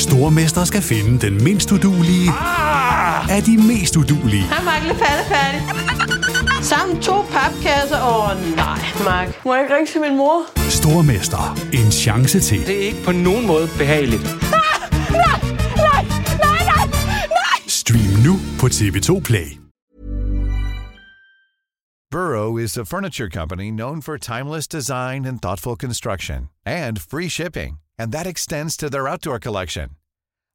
Stormester skal finde den mindst udulige Ah! af de mest udulige. Hej, Mark. Lidt færdig. Sammen to papkasser. Åh, oh, nej, Mark. Må jeg ikke ringe til min mor? Stormester. En chance til. Det er ikke på nogen måde behageligt. Stream nu på TV2 Play. Burrow is a furniture company known for timeless design and thoughtful construction and free shipping, and that extends to their outdoor collection.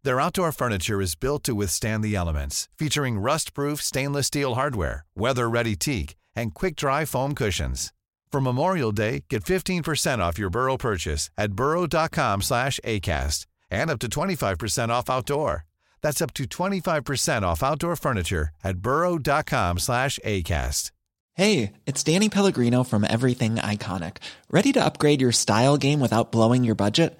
Their outdoor furniture is built to withstand the elements, featuring rust-proof stainless steel hardware, weather-ready teak, and quick-dry foam cushions. For Memorial Day, get 15% off your Burrow purchase at burrow.com slash ACAST and up to 25% off outdoor. That's up to 25% off outdoor furniture at burrow.com slash ACAST. Hey, it's Danny Pellegrino from Everything Iconic. Ready to upgrade your style game without blowing your budget?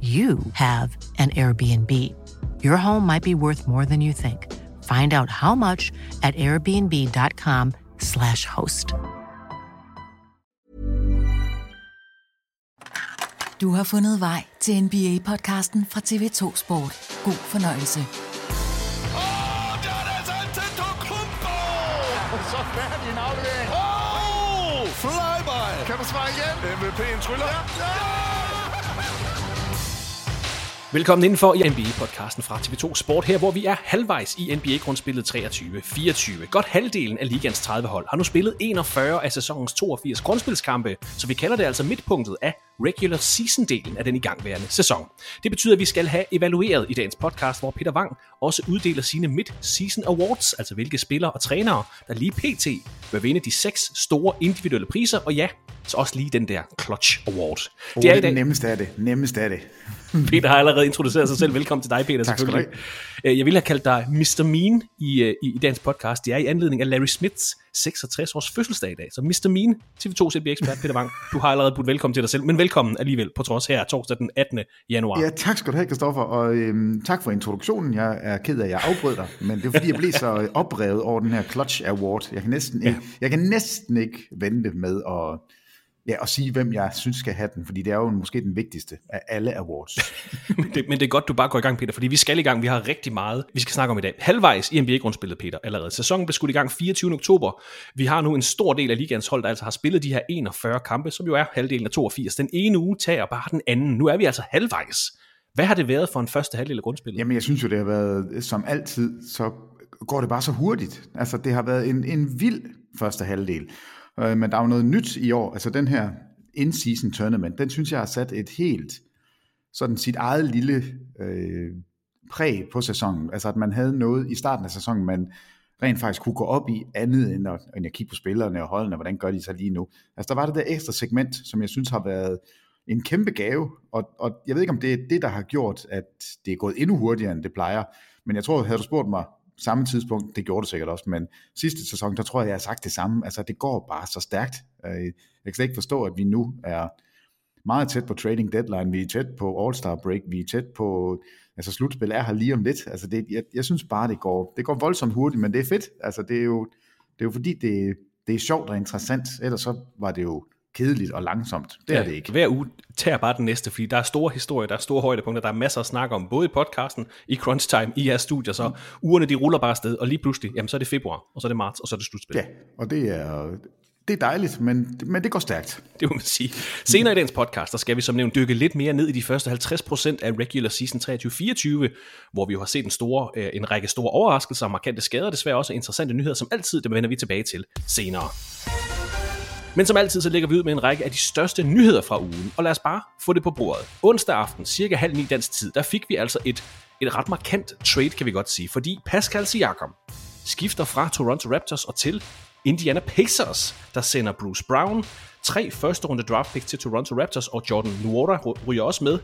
you have an Airbnb. Your home might be worth more than you think. Find out how much at airbnb.com/slash host. Du har fundet vej til NBA-podcasten fra TV2 Sport. God fornøjelse. Åh, der er det altså Antetokounmpo! Så færdig en aflevering. Åh, flyby! Kan du svare igen? MVP'en tryller. Ja, ja! Velkommen indenfor i NBA-podcasten fra TV2 Sport her, hvor vi er halvvejs i NBA-grundspillet 23-24. Godt halvdelen af ligans 30 hold har nu spillet 41 af sæsonens 82 grundspilskampe, så vi kalder det altså midtpunktet af regular season-delen af den igangværende sæson. Det betyder, at vi skal have evalueret i dagens podcast, hvor Peter Wang også uddeler sine mid-season awards, altså hvilke spillere og trænere, der lige pt. vil vinde de seks store individuelle priser, og ja, så også lige den der Clutch Award. Oh, det er det nemmeste af det. Nemmeste af det. Peter har allerede introduceret sig selv. Velkommen til dig, Peter. Tak skal du have. Jeg ville have kaldt dig Mr. Mean i, øh, i, i dagens podcast. Det er i anledning af Larry Smiths 66 års fødselsdag i dag. Så Mr. Mean, TV2 CB-ekspert Peter Wang, du har allerede budt velkommen til dig selv, men velkommen alligevel på trods her torsdag den 18. januar. Ja, tak skal du have, Kristoffer, og øhm, tak for introduktionen. Jeg er ked af, at jeg afbrød dig, men det er fordi, jeg blev så oprevet over den her Clutch Award. Jeg kan næsten, ja. ikke, jeg kan næsten ikke vente med at ja, og sige, hvem jeg synes skal have den, fordi det er jo måske den vigtigste af alle awards. men, det, men det er godt, du bare går i gang, Peter, fordi vi skal i gang. Vi har rigtig meget, vi skal snakke om i dag. Halvvejs i NBA-grundspillet, Peter, allerede. Sæsonen blev skudt i gang 24. oktober. Vi har nu en stor del af ligands hold, der altså har spillet de her 41 kampe, som jo er halvdelen af 82. Den ene uge tager bare den anden. Nu er vi altså halvvejs. Hvad har det været for en første halvdel af grundspillet? Jamen, jeg synes jo, det har været, som altid, så går det bare så hurtigt. Altså, det har været en, en vild første halvdel. Øh, men der er jo noget nyt i år. Altså den her in-season tournament, den synes jeg har sat et helt, sådan sit eget lille øh, præg på sæsonen. Altså at man havde noget i starten af sæsonen, man rent faktisk kunne gå op i andet end at, end at kigge på spillerne og holdene, hvordan gør de så lige nu. Altså der var det der ekstra segment, som jeg synes har været en kæmpe gave, og, og jeg ved ikke om det er det, der har gjort, at det er gået endnu hurtigere, end det plejer, men jeg tror, havde du spurgt mig samme tidspunkt, det gjorde det sikkert også, men sidste sæson, der tror jeg, jeg har sagt det samme. Altså, det går bare så stærkt. Øh, jeg kan slet ikke forstå, at vi nu er meget tæt på trading deadline, vi er tæt på All-Star break, vi er tæt på, altså slutspil er her lige om lidt. Altså, det, jeg, jeg synes bare, det går, det går voldsomt hurtigt, men det er fedt. Altså, det er jo, det er jo fordi, det, det er sjovt og interessant, ellers så var det jo kedeligt og langsomt. Det ja, er det ikke. Hver uge tager bare den næste, fordi der er store historier, der er store højdepunkter, der er masser at snakke om, både i podcasten, i crunch time, i jeres studier, så mm. ugerne de ruller bare afsted, og lige pludselig, jamen så er det februar, og så er det marts, og så er det slutspil. Ja, og det er, det er dejligt, men, men det går stærkt. Det må man sige. Senere i dagens podcast, der skal vi som nævnt dykke lidt mere ned i de første 50% af regular season 23-24, hvor vi jo har set en, store, øh, en række store overraskelser, markante skader, desværre også interessante nyheder, som altid, det vender vi tilbage til senere. Men som altid, så lægger vi ud med en række af de største nyheder fra ugen, og lad os bare få det på bordet. Onsdag aften, cirka halv ni dansk tid, der fik vi altså et, et ret markant trade, kan vi godt sige, fordi Pascal Siakam skifter fra Toronto Raptors og til Indiana Pacers, der sender Bruce Brown, tre første runde draft picks til Toronto Raptors, og Jordan Nwora ryger også med.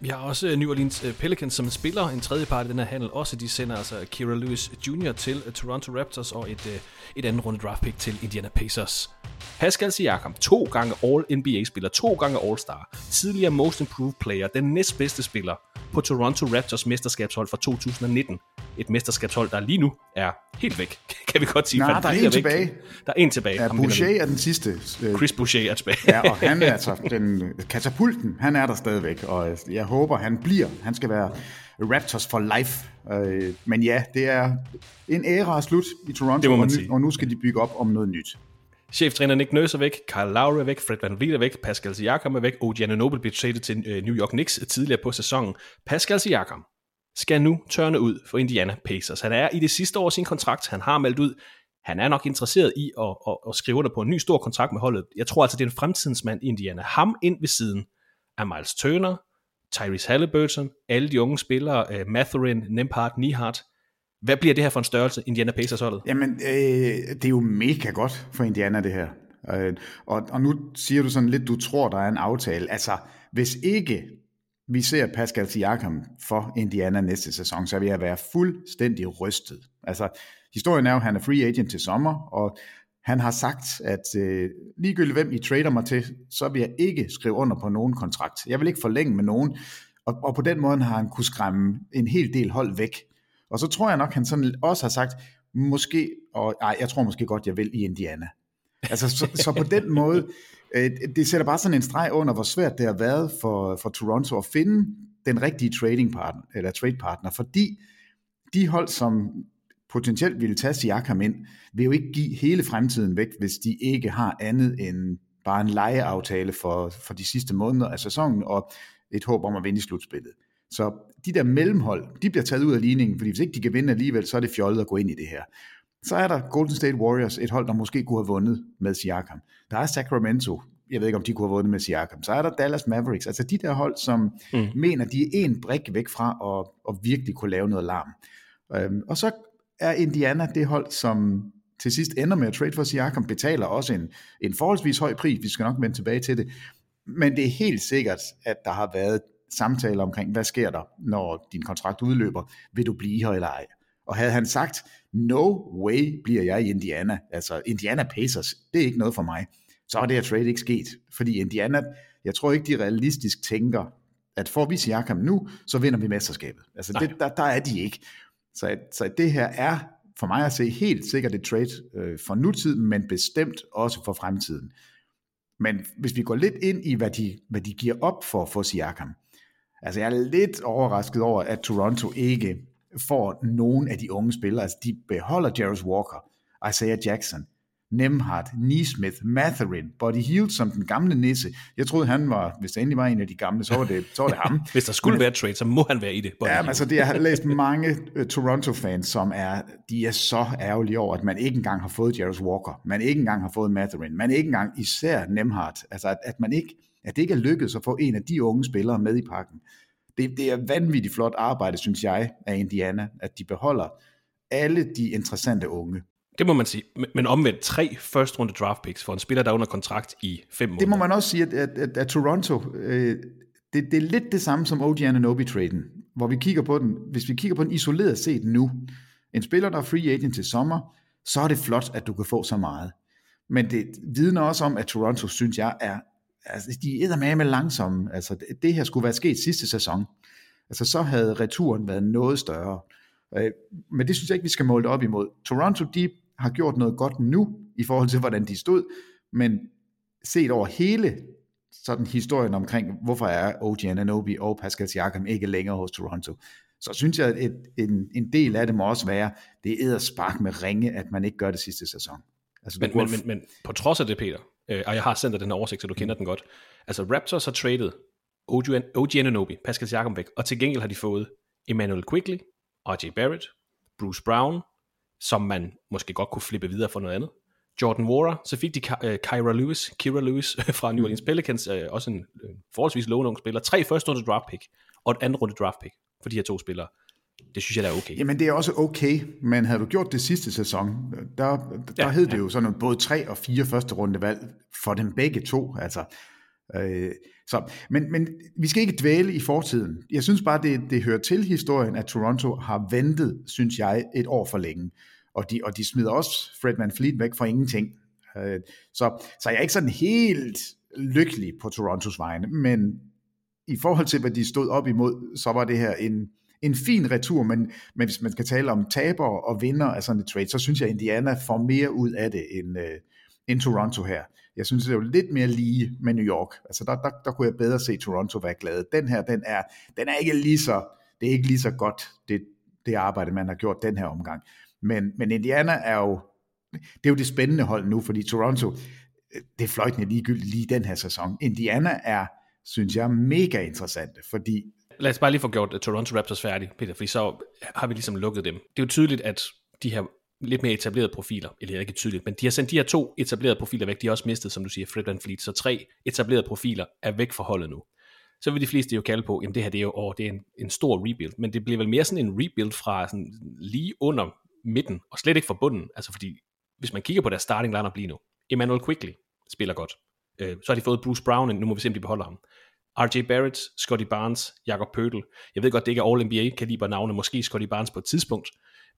Vi har også øh, New Orleans øh, Pelicans som spiller en tredje part i den her handel. Også de sender altså Kira Lewis Jr. til øh, Toronto Raptors og et, et andet runde draft pick til Indiana Pacers. Pascal Siakam, to gange All-NBA-spiller, to gange All-Star, tidligere Most Improved Player, den næstbedste spiller på Toronto Raptors mesterskabshold fra 2019. Et mesterskabshold, der lige nu er helt væk, kan vi godt sige. Nej, der er en tilbage. Der er en tilbage. Ja, Boucher er den sidste. Chris Boucher er tilbage. ja, og han er altså den katapulten, han er der stadigvæk, og jeg håber, han bliver. Han skal være Raptors for life. Øh, men ja, det er en æra slut i Toronto, det må man og, sige. nu, og nu skal de bygge op om noget nyt. Cheftræner Nick Nurse er væk, Kyle Lowry er væk, Fred Van Vliet er væk, Pascal Siakam er væk, OG Anunoby blev traded til øh, New York Knicks tidligere på sæsonen. Pascal Siakam skal nu tørne ud for Indiana Pacers. Han er i det sidste år sin kontrakt, han har meldt ud, han er nok interesseret i at, at, at skrive under på en ny stor kontrakt med holdet. Jeg tror altså, det er en fremtidens mand i Indiana. Ham ind ved siden af Miles Turner, Tyrese Halliburton, alle de unge spillere, øh, uh, Matherin, Nembhard, Nihart. Hvad bliver det her for en størrelse, Indiana Pacers holdet? Jamen, øh, det er jo mega godt for Indiana, det her. Øh, og, og nu siger du sådan lidt, du tror, der er en aftale. Altså, hvis ikke vi ser Pascal Siakam for Indiana næste sæson, så vil jeg være fuldstændig rystet. Altså, historien er jo, at han er free agent til sommer, og han har sagt, at øh, ligegyldigt hvem I trader mig til, så vil jeg ikke skrive under på nogen kontrakt. Jeg vil ikke forlænge med nogen, og, og på den måde har han kunne skræmme en hel del hold væk. Og så tror jeg nok, han sådan også har sagt, måske, og ej, jeg tror måske godt, jeg vil i Indiana. Altså, så, så på den måde, øh, det sætter bare sådan en streg under, hvor svært det har været for, for Toronto at finde den rigtige trading partner, eller trade partner, fordi de hold, som potentielt ville tage Siakam ind, vil jo ikke give hele fremtiden væk, hvis de ikke har andet end bare en lejeaftale for, for de sidste måneder af sæsonen, og et håb om at vinde i slutspillet. Så de der mellemhold, de bliver taget ud af ligningen, fordi hvis ikke de kan vinde alligevel, så er det fjollet at gå ind i det her. Så er der Golden State Warriors, et hold, der måske kunne have vundet med Siakam. Der er Sacramento, jeg ved ikke, om de kunne have vundet med Siakam. Så er der Dallas Mavericks, altså de der hold, som mm. mener, de er en brik væk fra at, at virkelig kunne lave noget larm. Øhm, og så er Indiana det hold, som til sidst ender med at trade for Siakam, betaler også en, en forholdsvis høj pris, vi skal nok vende tilbage til det. Men det er helt sikkert, at der har været samtaler omkring, hvad sker der, når din kontrakt udløber, vil du blive her eller ej? Og havde han sagt, no way bliver jeg i Indiana, altså Indiana Pacers, det er ikke noget for mig, så er det her trade ikke sket. Fordi Indiana, jeg tror ikke, de realistisk tænker, at får vi Siakam nu, så vinder vi mesterskabet. Altså det, der, der er de ikke. Så, så det her er for mig at se helt sikkert et trade øh, for nutiden, men bestemt også for fremtiden. Men hvis vi går lidt ind i, hvad de, hvad de giver op for at få Siakam, altså jeg er lidt overrasket over, at Toronto ikke får nogen af de unge spillere. Altså de beholder Jarvis Walker, Isaiah Jackson, Nemhard, Neesmith, Matherin, Buddy Hield som den gamle nisse. Jeg troede, han var, hvis der endelig var en af de gamle, så var det, så var det ham. hvis der skulle være trade, så må han være i det. Ja, men altså det, jeg har læst mange uh, Toronto-fans, som er, de er så ærgerlige over, at man ikke engang har fået Jarvis Walker, man ikke engang har fået Matherin, man ikke engang især Nemhard, altså at, at man ikke, at det ikke er lykkedes at få en af de unge spillere med i pakken. Det, det er vanvittigt flot arbejde, synes jeg, af Indiana, at de beholder alle de interessante unge. Det må man sige. Men omvendt tre first runde draft picks for en spiller, der er under kontrakt i fem måneder. Det må man også sige, at, at, at, at Toronto, øh, det, det er lidt det samme som OG Ananobi-traden, hvor vi kigger på den, hvis vi kigger på den isoleret set nu, en spiller, der er free agent til sommer, så er det flot, at du kan få så meget. Men det vidner også om, at Toronto, synes jeg, er, altså de er med langsomme. Altså det, det her skulle være sket sidste sæson. Altså så havde returen været noget større. Øh, men det synes jeg ikke, vi skal måle det op imod. Toronto, de har gjort noget godt nu, i forhold til, hvordan de stod, men set over hele sådan historien omkring, hvorfor er OG Ananobi og Pascal Siakam ikke længere hos Toronto, så synes jeg, at et, en, en del af det må også være, det er spark med ringe, at man ikke gør det sidste sæson. Altså, men, men, men, men på trods af det, Peter, øh, og jeg har sendt dig den her oversigt, så du kender mm. den godt. Altså Raptors har traded OG Ananobi, Pascal Siakam væk, og til gengæld har de fået Emmanuel Quigley, RJ Barrett, Bruce Brown, som man måske godt kunne flippe videre for noget andet. Jordan Wara, så fik de uh, Kyra Lewis, Kira Lewis fra New Orleans Pelicans, uh, også en uh, forholdsvis lovende spiller, tre første runde draft pick, og et andet runde draft pick for de her to spillere. Det synes jeg, der er okay. Jamen, det er også okay, men havde du gjort det sidste sæson, der, der ja, hed det ja. jo sådan noget, både tre og fire første runde valg for dem begge to, altså. Øh, så, men, men vi skal ikke dvæle i fortiden. Jeg synes bare, det, det hører til historien, at Toronto har ventet, synes jeg, et år for længe. Og de, og de smider også Fred Van Fleet væk for ingenting. Øh, så, så jeg er ikke sådan helt lykkelig på Torontos vegne, men i forhold til, hvad de stod op imod, så var det her en, en fin retur, men, men hvis man skal tale om taber og vinder af sådan et trade, så synes jeg, at Indiana får mere ud af det end, øh, end Toronto her. Jeg synes, det er jo lidt mere lige med New York. Altså der, der, der kunne jeg bedre se Toronto være glad. Den her, den er, den er ikke lige så, det er ikke lige så godt, det, det arbejde, man har gjort den her omgang. Men, men Indiana er jo, det er jo det spændende hold nu, fordi Toronto, øh, det er fløjtende ligegyldigt lige den her sæson. Indiana er, synes jeg, mega interessante, fordi Lad os bare lige få gjort Toronto Raptors færdig, Peter, fordi så har vi ligesom lukket dem. Det er jo tydeligt, at de her lidt mere etablerede profiler, eller ikke tydeligt, men de har sendt de her to etablerede profiler væk, de har også mistet, som du siger, Fred Van Fleet, så tre etablerede profiler er væk fra holdet nu. Så vil de fleste jo kalde på, jamen det her det er jo åh, det er en, en stor rebuild, men det bliver vel mere sådan en rebuild fra sådan lige under midten, og slet ikke fra bunden, altså fordi, hvis man kigger på deres starting lineup lige nu, Emmanuel Quickly spiller godt, øh, så har de fået Bruce Brown, nu må vi se, om de beholder ham. RJ Barrett, Scotty Barnes, Jakob Pøtel. Jeg ved godt, det ikke er All-NBA-kaliber navne, måske Scotty Barnes på et tidspunkt,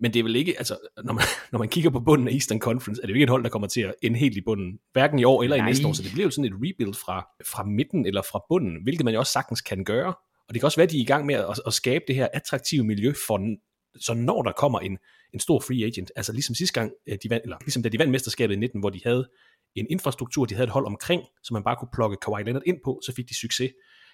men det er vel ikke, altså, når man, når man kigger på bunden af Eastern Conference, er det jo ikke et hold, der kommer til at ende helt i bunden, hverken i år eller Nej. i næste år, så det bliver jo sådan et rebuild fra, fra midten eller fra bunden, hvilket man jo også sagtens kan gøre, og det kan også være, at de er i gang med at, at skabe det her attraktive miljø for, så når der kommer en, en stor free agent, altså ligesom sidste gang, øh, de vandt, eller ligesom da de vandt mesterskabet i 19, hvor de havde en infrastruktur, de havde et hold omkring, som man bare kunne plukke Kawhi Leonard ind på, så fik de succes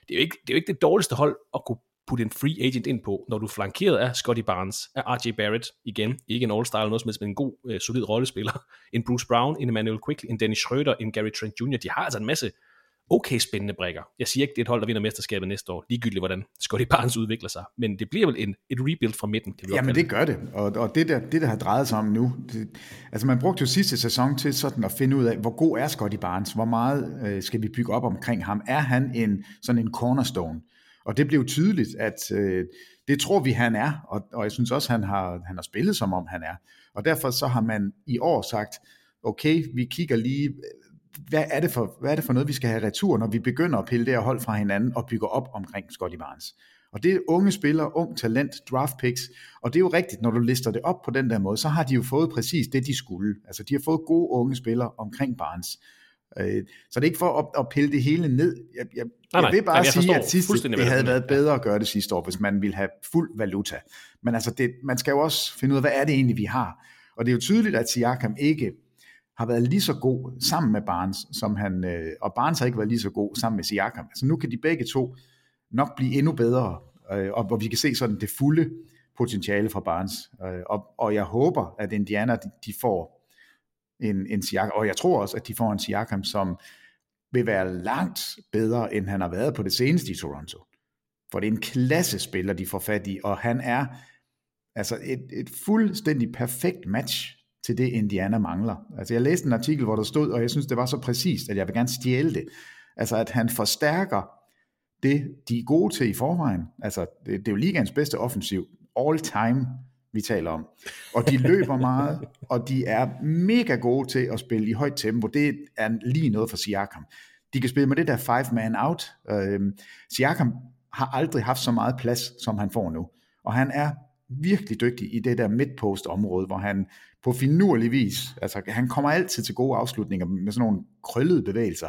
det er, jo ikke, det er jo ikke det dårligste hold at kunne putte en free agent ind på, når du er flankeret af Scotty Barnes, af RJ Barrett, igen, ikke en all-star eller noget som helst, men en god, øh, solid rollespiller, en Bruce Brown, en Emmanuel Quickly, en Dennis Schröder, en Gary Trent Jr., de har altså en masse okay spændende brækker. Jeg siger ikke, det er et hold, der vinder mesterskabet næste år, ligegyldigt hvordan Scotty Barnes udvikler sig, men det bliver vel en, et rebuild fra midten. Kan vi Jamen det gør det, og, og det, der, det der har drejet sig om nu, det, altså man brugte jo sidste sæson til sådan at finde ud af, hvor god er Scotty Barnes, hvor meget øh, skal vi bygge op omkring ham, er han en sådan en cornerstone, og det blev tydeligt, at øh, det tror vi, han er, og, og jeg synes også, han har, han har spillet som om han er, og derfor så har man i år sagt, okay, vi kigger lige, hvad er, det for, hvad er det for noget, vi skal have retur, når vi begynder at pille det her hold fra hinanden og bygge op omkring Scotty Barnes. Og det er unge spillere, ung talent, draft picks, og det er jo rigtigt, når du lister det op på den der måde, så har de jo fået præcis det, de skulle. Altså de har fået gode unge spillere omkring Barnes. Øh, så det er ikke for at, at pille det hele ned. Jeg, jeg, nej, jeg vil bare nej, jeg sige, at sidste, det havde været bedre at gøre det sidste år, hvis man ville have fuld valuta. Men altså, det, man skal jo også finde ud af, hvad er det egentlig, vi har. Og det er jo tydeligt, at Siakam ikke har været lige så god sammen med Barnes, som han, øh, og Barnes har ikke været lige så god sammen med Siakam. Altså nu kan de begge to nok blive endnu bedre, øh, og hvor vi kan se sådan det fulde potentiale fra Barnes. Øh, og, og jeg håber, at Indiana de, de får en, en Siakam, og jeg tror også, at de får en Siakam, som vil være langt bedre, end han har været på det seneste i Toronto. For det er en klasse spiller, de får fat i, og han er altså et, et fuldstændig perfekt match til det, Indiana mangler. Altså jeg læste en artikel, hvor der stod, og jeg synes, det var så præcist, at jeg vil gerne stjæle det. Altså at han forstærker det, de er gode til i forvejen. Altså det, det er jo ligaens bedste offensiv, all time, vi taler om. Og de løber meget, og de er mega gode til at spille i højt tempo. Det er lige noget for Siakam. De kan spille med det der five man out. Øhm, Siakam har aldrig haft så meget plads, som han får nu. Og han er virkelig dygtig i det der midtpost område, hvor han på finurlig vis, altså han kommer altid til gode afslutninger med sådan nogle krøllede bevægelser.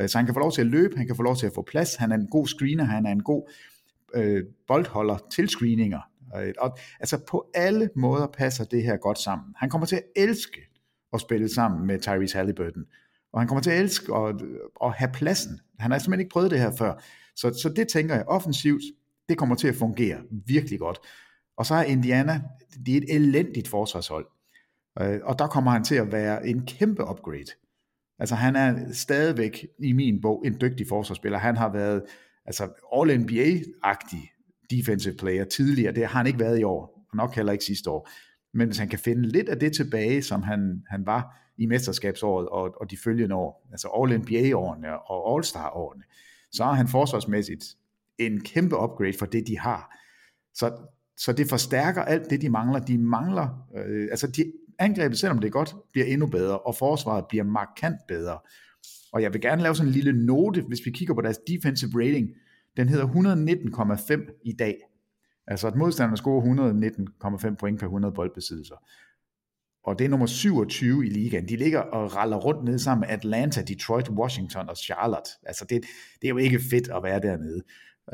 Øh, så han kan få lov til at løbe, han kan få lov til at få plads, han er en god screener, han er en god øh, boldholder til screeninger. Øh, og, altså på alle måder passer det her godt sammen. Han kommer til at elske at spille sammen med Tyrese Halliburton, og han kommer til at elske at, at have pladsen. Han har simpelthen ikke prøvet det her før. Så, så det tænker jeg offensivt, det kommer til at fungere virkelig godt. Og så er Indiana, det er et elendigt forsvarshold. Øh, og der kommer han til at være en kæmpe upgrade. Altså han er stadigvæk i min bog en dygtig forsvarsspiller. Han har været altså All-NBA-agtig defensive player tidligere. Det har han ikke været i år, og nok heller ikke sidste år. Men hvis han kan finde lidt af det tilbage, som han, han var i mesterskabsåret og, og de følgende år, altså All-NBA-årene og All-Star-årene, så er han forsvarsmæssigt en kæmpe upgrade for det, de har. Så, så det forstærker alt det, de mangler. De mangler, øh, altså de, angrebet, selvom det er godt, bliver endnu bedre, og forsvaret bliver markant bedre. Og jeg vil gerne lave sådan en lille note, hvis vi kigger på deres defensive rating. Den hedder 119,5 i dag. Altså at modstanderne scorer 119,5 point per 100 boldbesiddelser. Og det er nummer 27 i ligaen. De ligger og raller rundt ned sammen med Atlanta, Detroit, Washington og Charlotte. Altså det, det er jo ikke fedt at være dernede.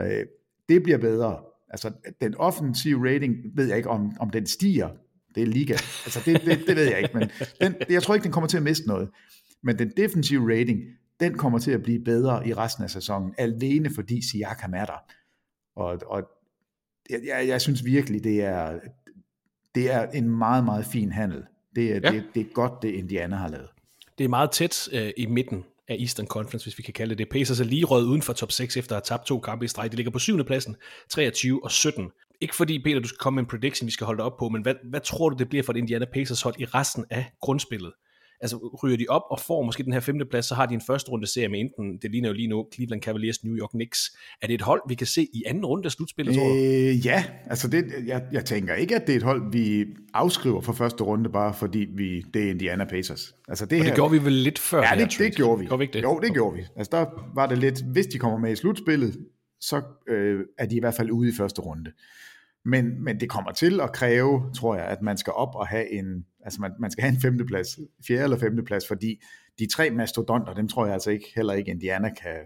Øh, det bliver bedre. Altså den offensive rating, ved jeg ikke om, om den stiger. Det er liga. Altså det, det, det ved jeg ikke, men den, jeg tror ikke, den kommer til at miste noget. Men den defensive rating, den kommer til at blive bedre i resten af sæsonen, alene fordi Siakam er der. Og, og jeg, jeg synes virkelig, det er, det er en meget, meget fin handel. Det er, ja. det, det er godt, det Indiana har lavet. Det er meget tæt øh, i midten af Eastern Conference, hvis vi kan kalde det det. Pacers er lige røget uden for top 6 efter at have tabt to kampe i streg. De ligger på syvende pladsen, 23 og 17. Ikke fordi, Peter, du skal komme med en prediction, vi skal holde op på, men hvad, hvad tror du, det bliver for et Indiana Pacers hold i resten af grundspillet? altså ryger de op og får måske den her femteplads, så har de en første runde serie med enten, det ligner jo lige nu, Cleveland Cavaliers, New York Knicks. Er det et hold, vi kan se i anden runde af slutspillet, tror du? Øh, ja, altså det, jeg, jeg tænker ikke, at det er et hold, vi afskriver for første runde, bare fordi vi, det er Indiana Pacers. Altså det, og her, det gjorde vi vel lidt før? Ja, det, det gjorde vi. Gjorde vi ikke det? Jo, det gjorde vi. Altså der var det lidt, hvis de kommer med i slutspillet, så øh, er de i hvert fald ude i første runde. Men, men det kommer til at kræve, tror jeg, at man skal op og have en, altså man, man skal have en femteplads, fjerde eller femteplads, fordi de tre mastodonter, dem tror jeg altså ikke, heller ikke Indiana kan,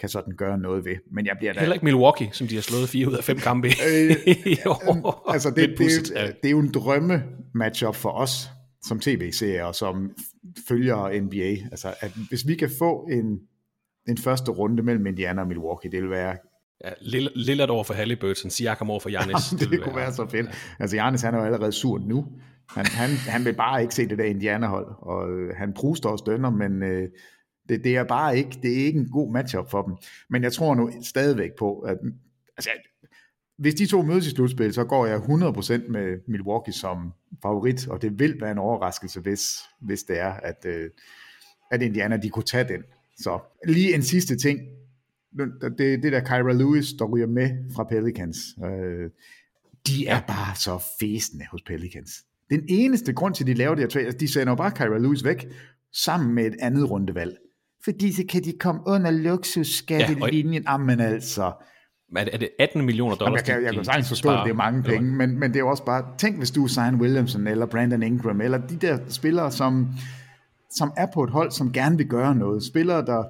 kan sådan gøre noget ved. Men jeg bliver da... Heller ikke Milwaukee, som de har slået fire ud af fem kampe øh, altså det, det, det, det er jo en drømme matchup for os som tv-serier og som følger NBA. Altså at hvis vi kan få en, en første runde mellem Indiana og Milwaukee, det vil være Ja, Lillard over for Halliburton, Siakam over for Giannis. Jamen, det, det kunne være, være så fedt. Ja. Altså Giannis han er jo allerede sur nu. Han, han, han vil bare ikke se det der Indiana-hold, og øh, han pruster og stønner, men øh, det, det, er bare ikke, det er ikke en god matchup for dem. Men jeg tror nu stadigvæk på, at altså, hvis de to mødes i slutspil, så går jeg 100% med Milwaukee som favorit, og det vil være en overraskelse, hvis, hvis det er, at, øh, at Indiana de kunne tage den. Så lige en sidste ting, det, det der Kyra Lewis, der ryger med fra Pelicans, øh, de er bare så fæsende hos Pelicans. Den eneste grund til, at de laver det her trade, altså de sender jo bare Kyra Lewis væk, sammen med et andet rundevalg. Fordi så kan de komme under luksusskattelinjen. Ja, Jamen altså. Men er det 18 millioner dollars? Jamen, jeg kan, jeg kan sagtens forstå, at det er mange penge, men, men det er også bare, tænk hvis du er Zion Williamson, eller Brandon Ingram, eller de der spillere, som, som er på et hold, som gerne vil gøre noget. Spillere, der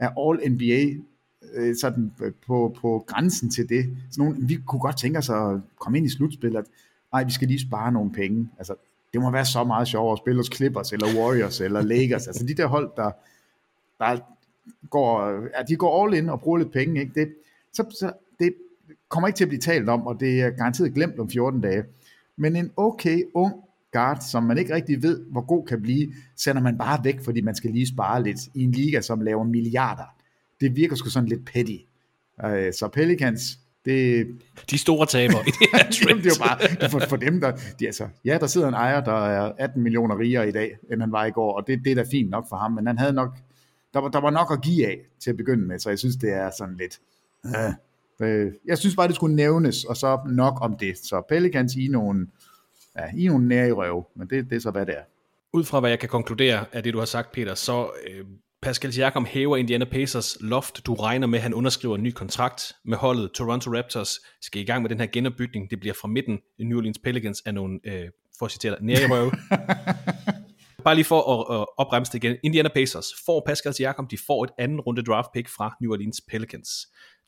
er all-NBA øh, sådan øh, på, på grænsen til det. Så nogle, vi kunne godt tænke os at komme ind i slutspillet. Nej, vi skal lige spare nogle penge. Altså, det må være så meget sjovere at spille hos Clippers, eller Warriors, eller Lakers. Altså de der hold, der, der går, ja, de går all in og bruger lidt penge. Ikke? Det, så, så det kommer ikke til at blive talt om, og det er garanteret glemt om 14 dage. Men en okay ung guard, som man ikke rigtig ved, hvor god kan blive, sender man bare væk, fordi man skal lige spare lidt i en liga, som laver milliarder det virker sgu sådan lidt petty. Uh, så Pelicans, det... De store taber i det her Jamen, det er jo bare for, for dem, der... De, altså, ja, der sidder en ejer, der er 18 millioner rigere i dag, end han var i går, og det, det er da fint nok for ham, men han havde nok... Der var, der var nok at give af til at begynde med, så jeg synes, det er sådan lidt... Uh, uh, jeg synes bare, det skulle nævnes, og så nok om det. Så Pelicans i nogle, ja, i nogle nære i røv, men det, det er så, hvad det er. Ud fra hvad jeg kan konkludere af det, du har sagt, Peter, så øh, Pascal Siakam hæver Indiana Pacers loft. Du regner med, at han underskriver en ny kontrakt med holdet. Toronto Raptors skal i gang med den her genopbygning. Det bliver fra midten. New Orleans Pelicans er nogle, øh, for at citere røve. Bare lige for at, at opbremse det igen. Indiana Pacers får Pascal Siakam. De får et anden runde draft pick fra New Orleans Pelicans.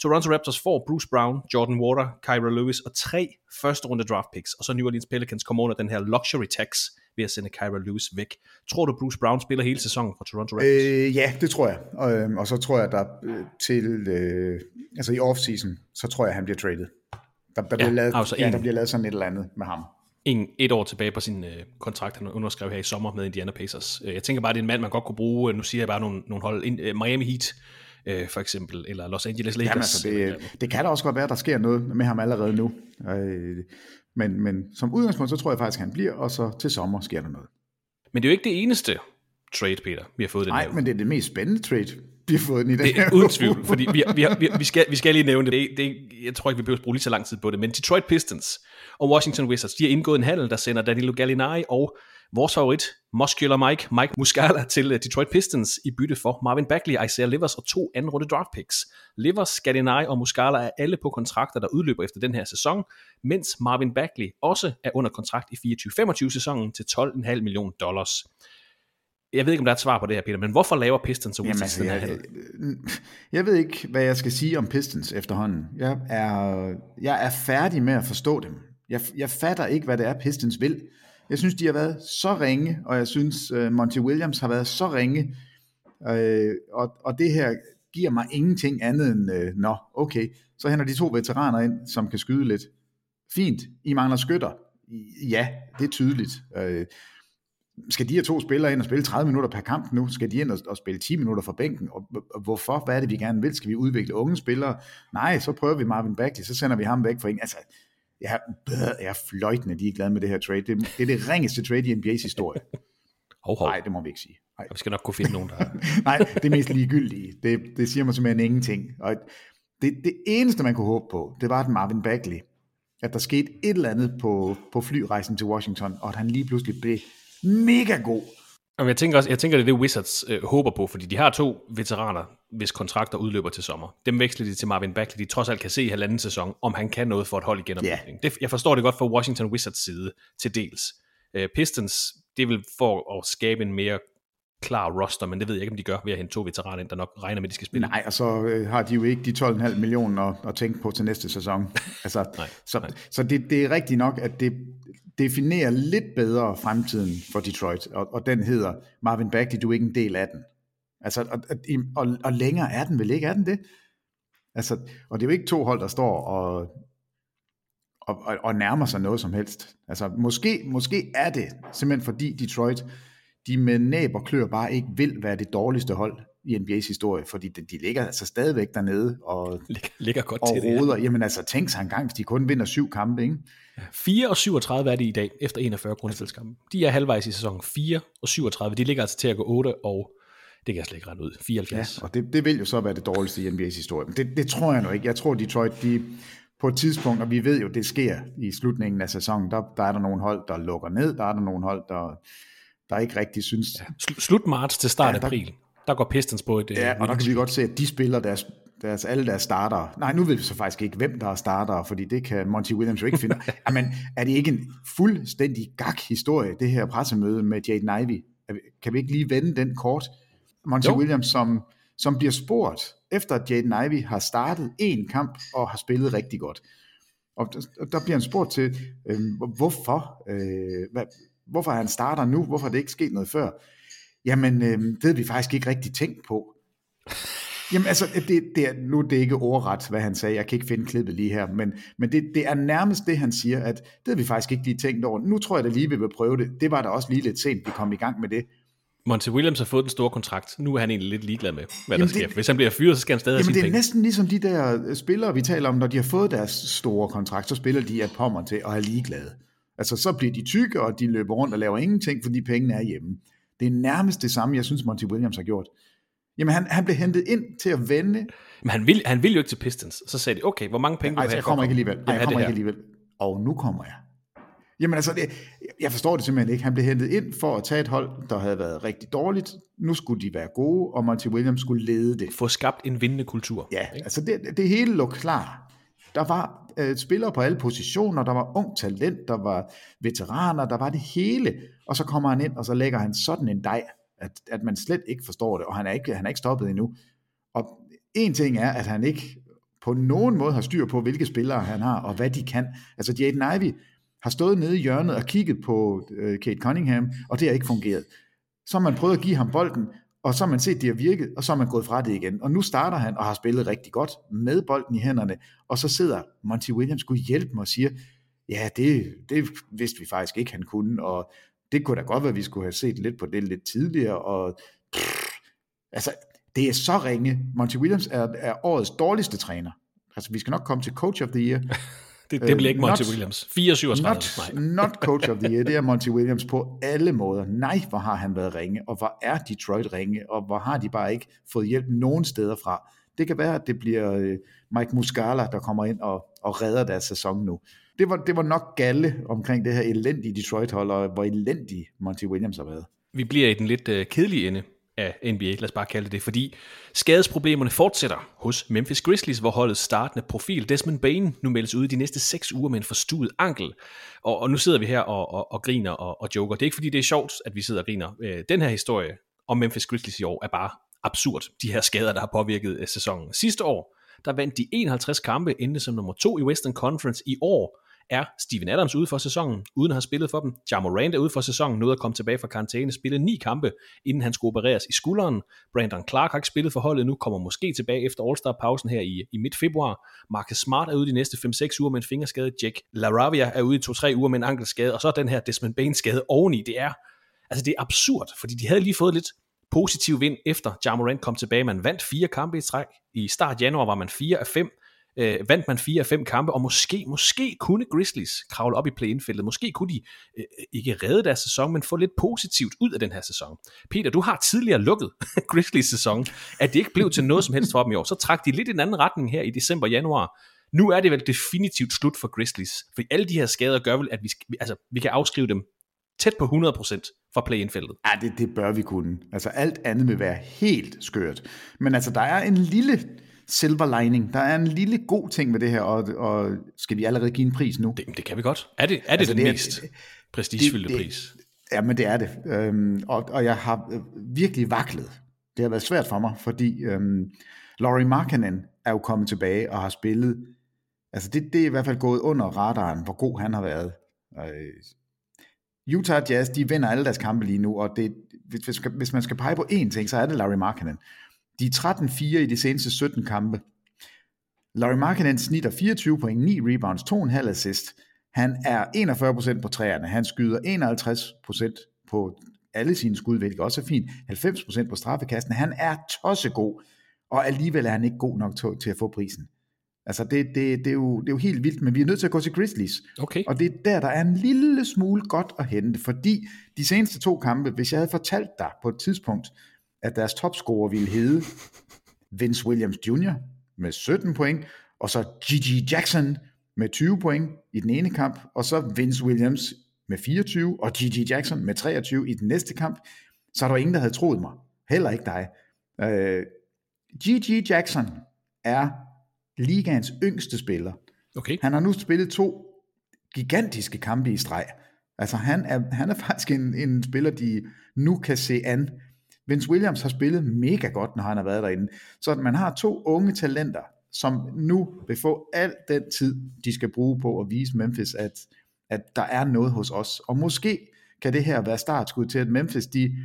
Toronto Raptors får Bruce Brown, Jordan Water, Kyra Lewis og tre første runde draft picks. Og så New Orleans Pelicans kommer under den her luxury tax ved at sende Kyra Lewis væk. Tror du, Bruce Brown spiller hele sæsonen for Toronto Raptors? Øh, ja, det tror jeg. Og, øhm, og så tror jeg, der øh, til, øh, altså i offseason, så tror jeg, han bliver traded. Der, der, bliver, ja, lavet, altså ja, der bliver lavet sådan et eller andet med ham. en, et år tilbage på sin øh, kontrakt, han underskrev her i sommer med Indiana Pacers. Øh, jeg tænker bare, det er en mand, man godt kunne bruge. Nu siger jeg bare nogle, nogle hold. In, øh, Miami Heat, øh, for eksempel, eller Los Angeles Lakers. Jamen, altså, det, det kan da også godt være, at der sker noget med ham allerede nu. Øh, men, men som udgangspunkt, så tror jeg faktisk, at han bliver, og så til sommer sker der noget. Men det er jo ikke det eneste trade, Peter, vi har fået den Nej, her men det er det mest spændende trade, vi har fået den i den det her er uden tvivl, fordi vi, vi, vi, vi, skal, vi skal lige nævne det. det, det jeg tror ikke, vi behøver at bruge lige så lang tid på det, men Detroit Pistons og Washington Wizards, de har indgået en handel, der sender Danilo Gallinari og vores favorit, Muscular Mike, Mike Muscala, til øh, Detroit Pistons i bytte for Marvin Bagley, Isaiah Livers og to anden runde draft picks. Livers, Gallinari og Muscala er alle på kontrakter, der udløber efter den her sæson, mens Marvin Bagley også er under kontrakt i 24-25 sæsonen til 12,5 millioner dollars. Jeg ved ikke, om der er et svar på det her, Peter, men hvorfor laver Pistons og Jamen, altså, jeg, jeg ved ikke, hvad jeg skal sige om Pistons efterhånden. Jeg er, jeg er færdig med at forstå dem. Jeg, jeg fatter ikke, hvad det er, Pistons vil. Jeg synes, de har været så ringe, og jeg synes, øh, Monty Williams har været så ringe, øh, og, og det her giver mig ingenting andet end, øh, nå, okay, så henter de to veteraner ind, som kan skyde lidt. Fint, I mangler skytter. Ja, det er tydeligt. Øh, skal de her to spillere ind og spille 30 minutter per kamp nu? Skal de ind og, og spille 10 minutter fra bænken? Og, og hvorfor? Hvad er det, vi gerne vil? Skal vi udvikle unge spillere? Nej, så prøver vi Marvin Bagley, så sender vi ham væk for en. Altså, jeg, jeg er fløjtende ligeglad med det her trade. Det, det er det ringeste trade i NBA's historie. Hov, hov. Nej, det må vi ikke sige. Nej. Vi skal nok kunne finde nogen, der... Nej, det er mest ligegyldige. Det, det siger mig simpelthen ingenting. Og det, det eneste, man kunne håbe på, det var, at Marvin Bagley, at der skete et eller andet på, på flyrejsen til Washington, og at han lige pludselig blev mega god. Jamen, jeg tænker også, jeg tænker, det er det Wizards øh, håber på, fordi de har to veteraner, hvis kontrakter udløber til sommer. Dem veksler de til Marvin Bagley, de trods alt kan se i halvanden sæson, om han kan noget for et hold i genopbygning. Yeah. Det, jeg forstår det godt fra Washington Wizards side til dels. Øh, Pistons, det vil for at skabe en mere klar roster, men det ved jeg ikke, om de gør ved at hente to veteraner ind, der nok regner med, at de skal spille. Nej, og så øh, har de jo ikke de 12,5 millioner at, at tænke på til næste sæson. Altså, nej, så nej. så det, det er rigtigt nok, at det definerer lidt bedre fremtiden for Detroit, og, og den hedder, Marvin Bagley, du er ikke en del af den. Altså, og, og, og, og længere er den vel ikke, er den det? Altså, og det er jo ikke to hold, der står og, og, og, og nærmer sig noget som helst. Altså, måske, måske er det simpelthen fordi Detroit, de med næb og klør bare ikke vil være det dårligste hold i NBA's historie, fordi de, de ligger altså stadigvæk dernede og, ligger, ligger godt og til det, roder. Jamen altså, tænk sig engang, hvis de kun vinder syv kampe, ikke? 4 og 37 er det i dag, efter 41 grundspilskampe. De er halvvejs i sæsonen 4 og 37. De ligger altså til at gå 8 og det kan jeg slet ikke rette ud. 74. Ja, og det, det vil jo så være det dårligste i NBA's historie. Men det, det tror jeg nu ikke. Jeg tror, Detroit, de på et tidspunkt, og vi ved jo, det sker i slutningen af sæsonen, der, der er der nogle hold, der lukker ned, der er der nogle hold, der, der ikke rigtig synes... Ja. Slut marts til start ja, der, april, der går Pistons på et... Ja, og der kan vi godt se, at de spiller deres, deres, alle deres starter. Nej, nu ved vi så faktisk ikke, hvem der er starter, fordi det kan Monty Williams jo ikke finde. Jamen, er det ikke en fuldstændig gak historie, det her pressemøde med Jaden Ivey? Kan vi ikke lige vende den kort? Monty jo. Williams, som, som bliver spurgt, efter at Jaden Ivey har startet en kamp og har spillet rigtig godt. Og der, der bliver han spurgt til, øh, hvorfor, øh, hvad, hvorfor han starter nu, hvorfor det ikke sket noget før. Jamen, øh, det havde vi faktisk ikke rigtig tænkt på. Jamen altså, det, det er, nu er det ikke ordret, hvad han sagde, jeg kan ikke finde klippet lige her, men, men det, det er nærmest det, han siger, at det havde vi faktisk ikke lige tænkt over. Nu tror jeg da lige, vi vil prøve det. Det var da også lige lidt sent, vi kom i gang med det. Monty Williams har fået den store kontrakt. Nu er han egentlig lidt ligeglad med, hvad jamen der sker. Det, Hvis han bliver fyret, så skal han stadig jamen have det er penge. næsten ligesom de der spillere, vi taler om, når de har fået deres store kontrakt, så spiller de at pommer til og er ligeglade. Altså så bliver de tykke, og de løber rundt og laver ingenting, fordi pengene er hjemme. Det er nærmest det samme, jeg synes, Monty Williams har gjort. Jamen han, han blev hentet ind til at vende. Men han vil, han vil jo ikke til Pistons. Så sagde de, okay, hvor mange penge Ej, vil du jeg kommer ikke alligevel. Ej, jeg kommer ikke alligevel. Og nu kommer jeg. Jamen altså, det, jeg forstår det simpelthen ikke. Han blev hentet ind for at tage et hold, der havde været rigtig dårligt. Nu skulle de være gode, og Monty Williams skulle lede det. Få skabt en vindende kultur. Ja, ikke? altså det, det hele lå klar. Der var øh, spillere på alle positioner, der var ung talent, der var veteraner, der var det hele. Og så kommer han ind, og så lægger han sådan en dej, at, at man slet ikke forstår det, og han er ikke, han er ikke stoppet endnu. Og en ting er, at han ikke på nogen måde har styr på, hvilke spillere han har, og hvad de kan. Altså Jaden Ivey har stået nede i hjørnet og kigget på øh, Kate Cunningham, og det har ikke fungeret. Så har man prøvet at give ham bolden, og så har man set, at det har virket, og så har man gået fra det igen. Og nu starter han og har spillet rigtig godt med bolden i hænderne, og så sidder Monty Williams skulle hjælpe mig og siger, ja, det, det vidste vi faktisk ikke, han kunne, og det kunne da godt være, at vi skulle have set lidt på det lidt tidligere, og pff, altså, det er så ringe. Monty Williams er, er årets dårligste træner. Altså, vi skal nok komme til Coach of the Year. det, det bliver ikke Monty not, Williams. 4-37. Not, not Coach of the Year, det er Monty Williams på alle måder. Nej, hvor har han været ringe, og hvor er Detroit ringe, og hvor har de bare ikke fået hjælp nogen steder fra. Det kan være, at det bliver øh, Mike Muscala, der kommer ind og, og redder deres sæson nu. Det var, det var nok galle omkring det her elendige Detroit-hold, og hvor elendig Monty Williams har været. Vi bliver i den lidt uh, kedelige ende af NBA, lad os bare kalde det det, fordi skadesproblemerne fortsætter hos Memphis Grizzlies, hvor holdets startende profil Desmond Bain nu meldes ud de næste seks uger med en forstuet ankel. Og, og nu sidder vi her og, og, og griner og, og joker. Det er ikke fordi, det er sjovt, at vi sidder og griner. Øh, den her historie om Memphis Grizzlies i år er bare absurd. De her skader, der har påvirket øh, sæsonen. Sidste år, der vandt de 51 kampe, endte som nummer to i Western Conference i år er Steven Adams ude for sæsonen, uden at have spillet for dem. Ja Morant er ude for sæsonen, nåede at komme tilbage fra karantæne, spillede ni kampe, inden han skulle opereres i skulderen. Brandon Clark har ikke spillet for holdet nu, kommer måske tilbage efter All-Star-pausen her i, i midt februar. Marcus Smart er ude de næste 5-6 uger med en fingerskade. Jack LaRavia er ude i 2-3 uger med en ankelskade, og så den her Desmond Bain skade oveni. Det er, altså det er absurd, fordi de havde lige fået lidt positiv vind efter Ja Morant kom tilbage. Man vandt fire kampe i træk. I start januar var man 4 af 5 øh, vandt man fire af fem kampe, og måske, måske kunne Grizzlies kravle op i play-in-feltet. Måske kunne de øh, øh ikke redde deres sæson, men få lidt positivt ud af den her sæson. Peter, du har tidligere lukket Grizzlies sæson, at det ikke blev til noget som helst for dem i år. Så trak de lidt i en anden retning her i december januar. Nu er det vel definitivt slut for Grizzlies, for alle de her skader gør vel, at vi, altså, vi kan afskrive dem tæt på 100% fra play-in-feltet. Ja, det, det bør vi kunne. Altså alt andet vil være helt skørt. Men altså, der er en lille silver lining. Der er en lille god ting med det her, og, og skal vi allerede give en pris nu? Det, det kan vi godt. Er det, er det altså, den det, mest prestigefyldte pris? Ja, men det er det. Øhm, og, og jeg har øh, virkelig vaklet. Det har været svært for mig, fordi øhm, Laurie Markkanen er jo kommet tilbage og har spillet. Altså det, det er i hvert fald gået under radaren, hvor god han har været. Øh, Utah Jazz, de vinder alle deres kampe lige nu, og det, hvis, hvis man skal pege på én ting, så er det Larry Markkanen. De er 13-4 i de seneste 17 kampe. Larry Markkinen snitter 24 point, 9 rebounds, 2,5 assist. Han er 41% på træerne. Han skyder 51% på alle sine skud, hvilket også er fint. 90% på straffekasten. Han er tossegod, og alligevel er han ikke god nok til, at få prisen. Altså, det, det, det, er jo, det er jo helt vildt, men vi er nødt til at gå til Grizzlies. Okay. Og det er der, der er en lille smule godt at hente, fordi de seneste to kampe, hvis jeg havde fortalt dig på et tidspunkt, at deres topscorer ville hedde Vince Williams Jr. med 17 point, og så Gigi Jackson med 20 point i den ene kamp, og så Vince Williams med 24, og Gigi Jackson med 23 i den næste kamp, så er der ingen, der havde troet mig. Heller ikke dig. Uh, Gigi Jackson er ligaens yngste spiller. Okay. Han har nu spillet to gigantiske kampe i streg. Altså han er, han er faktisk en, en spiller, de nu kan se an Vince Williams har spillet mega godt, når han har været derinde. Så man har to unge talenter, som nu vil få al den tid, de skal bruge på at vise Memphis, at, at der er noget hos os. Og måske kan det her være startskud til, at Memphis de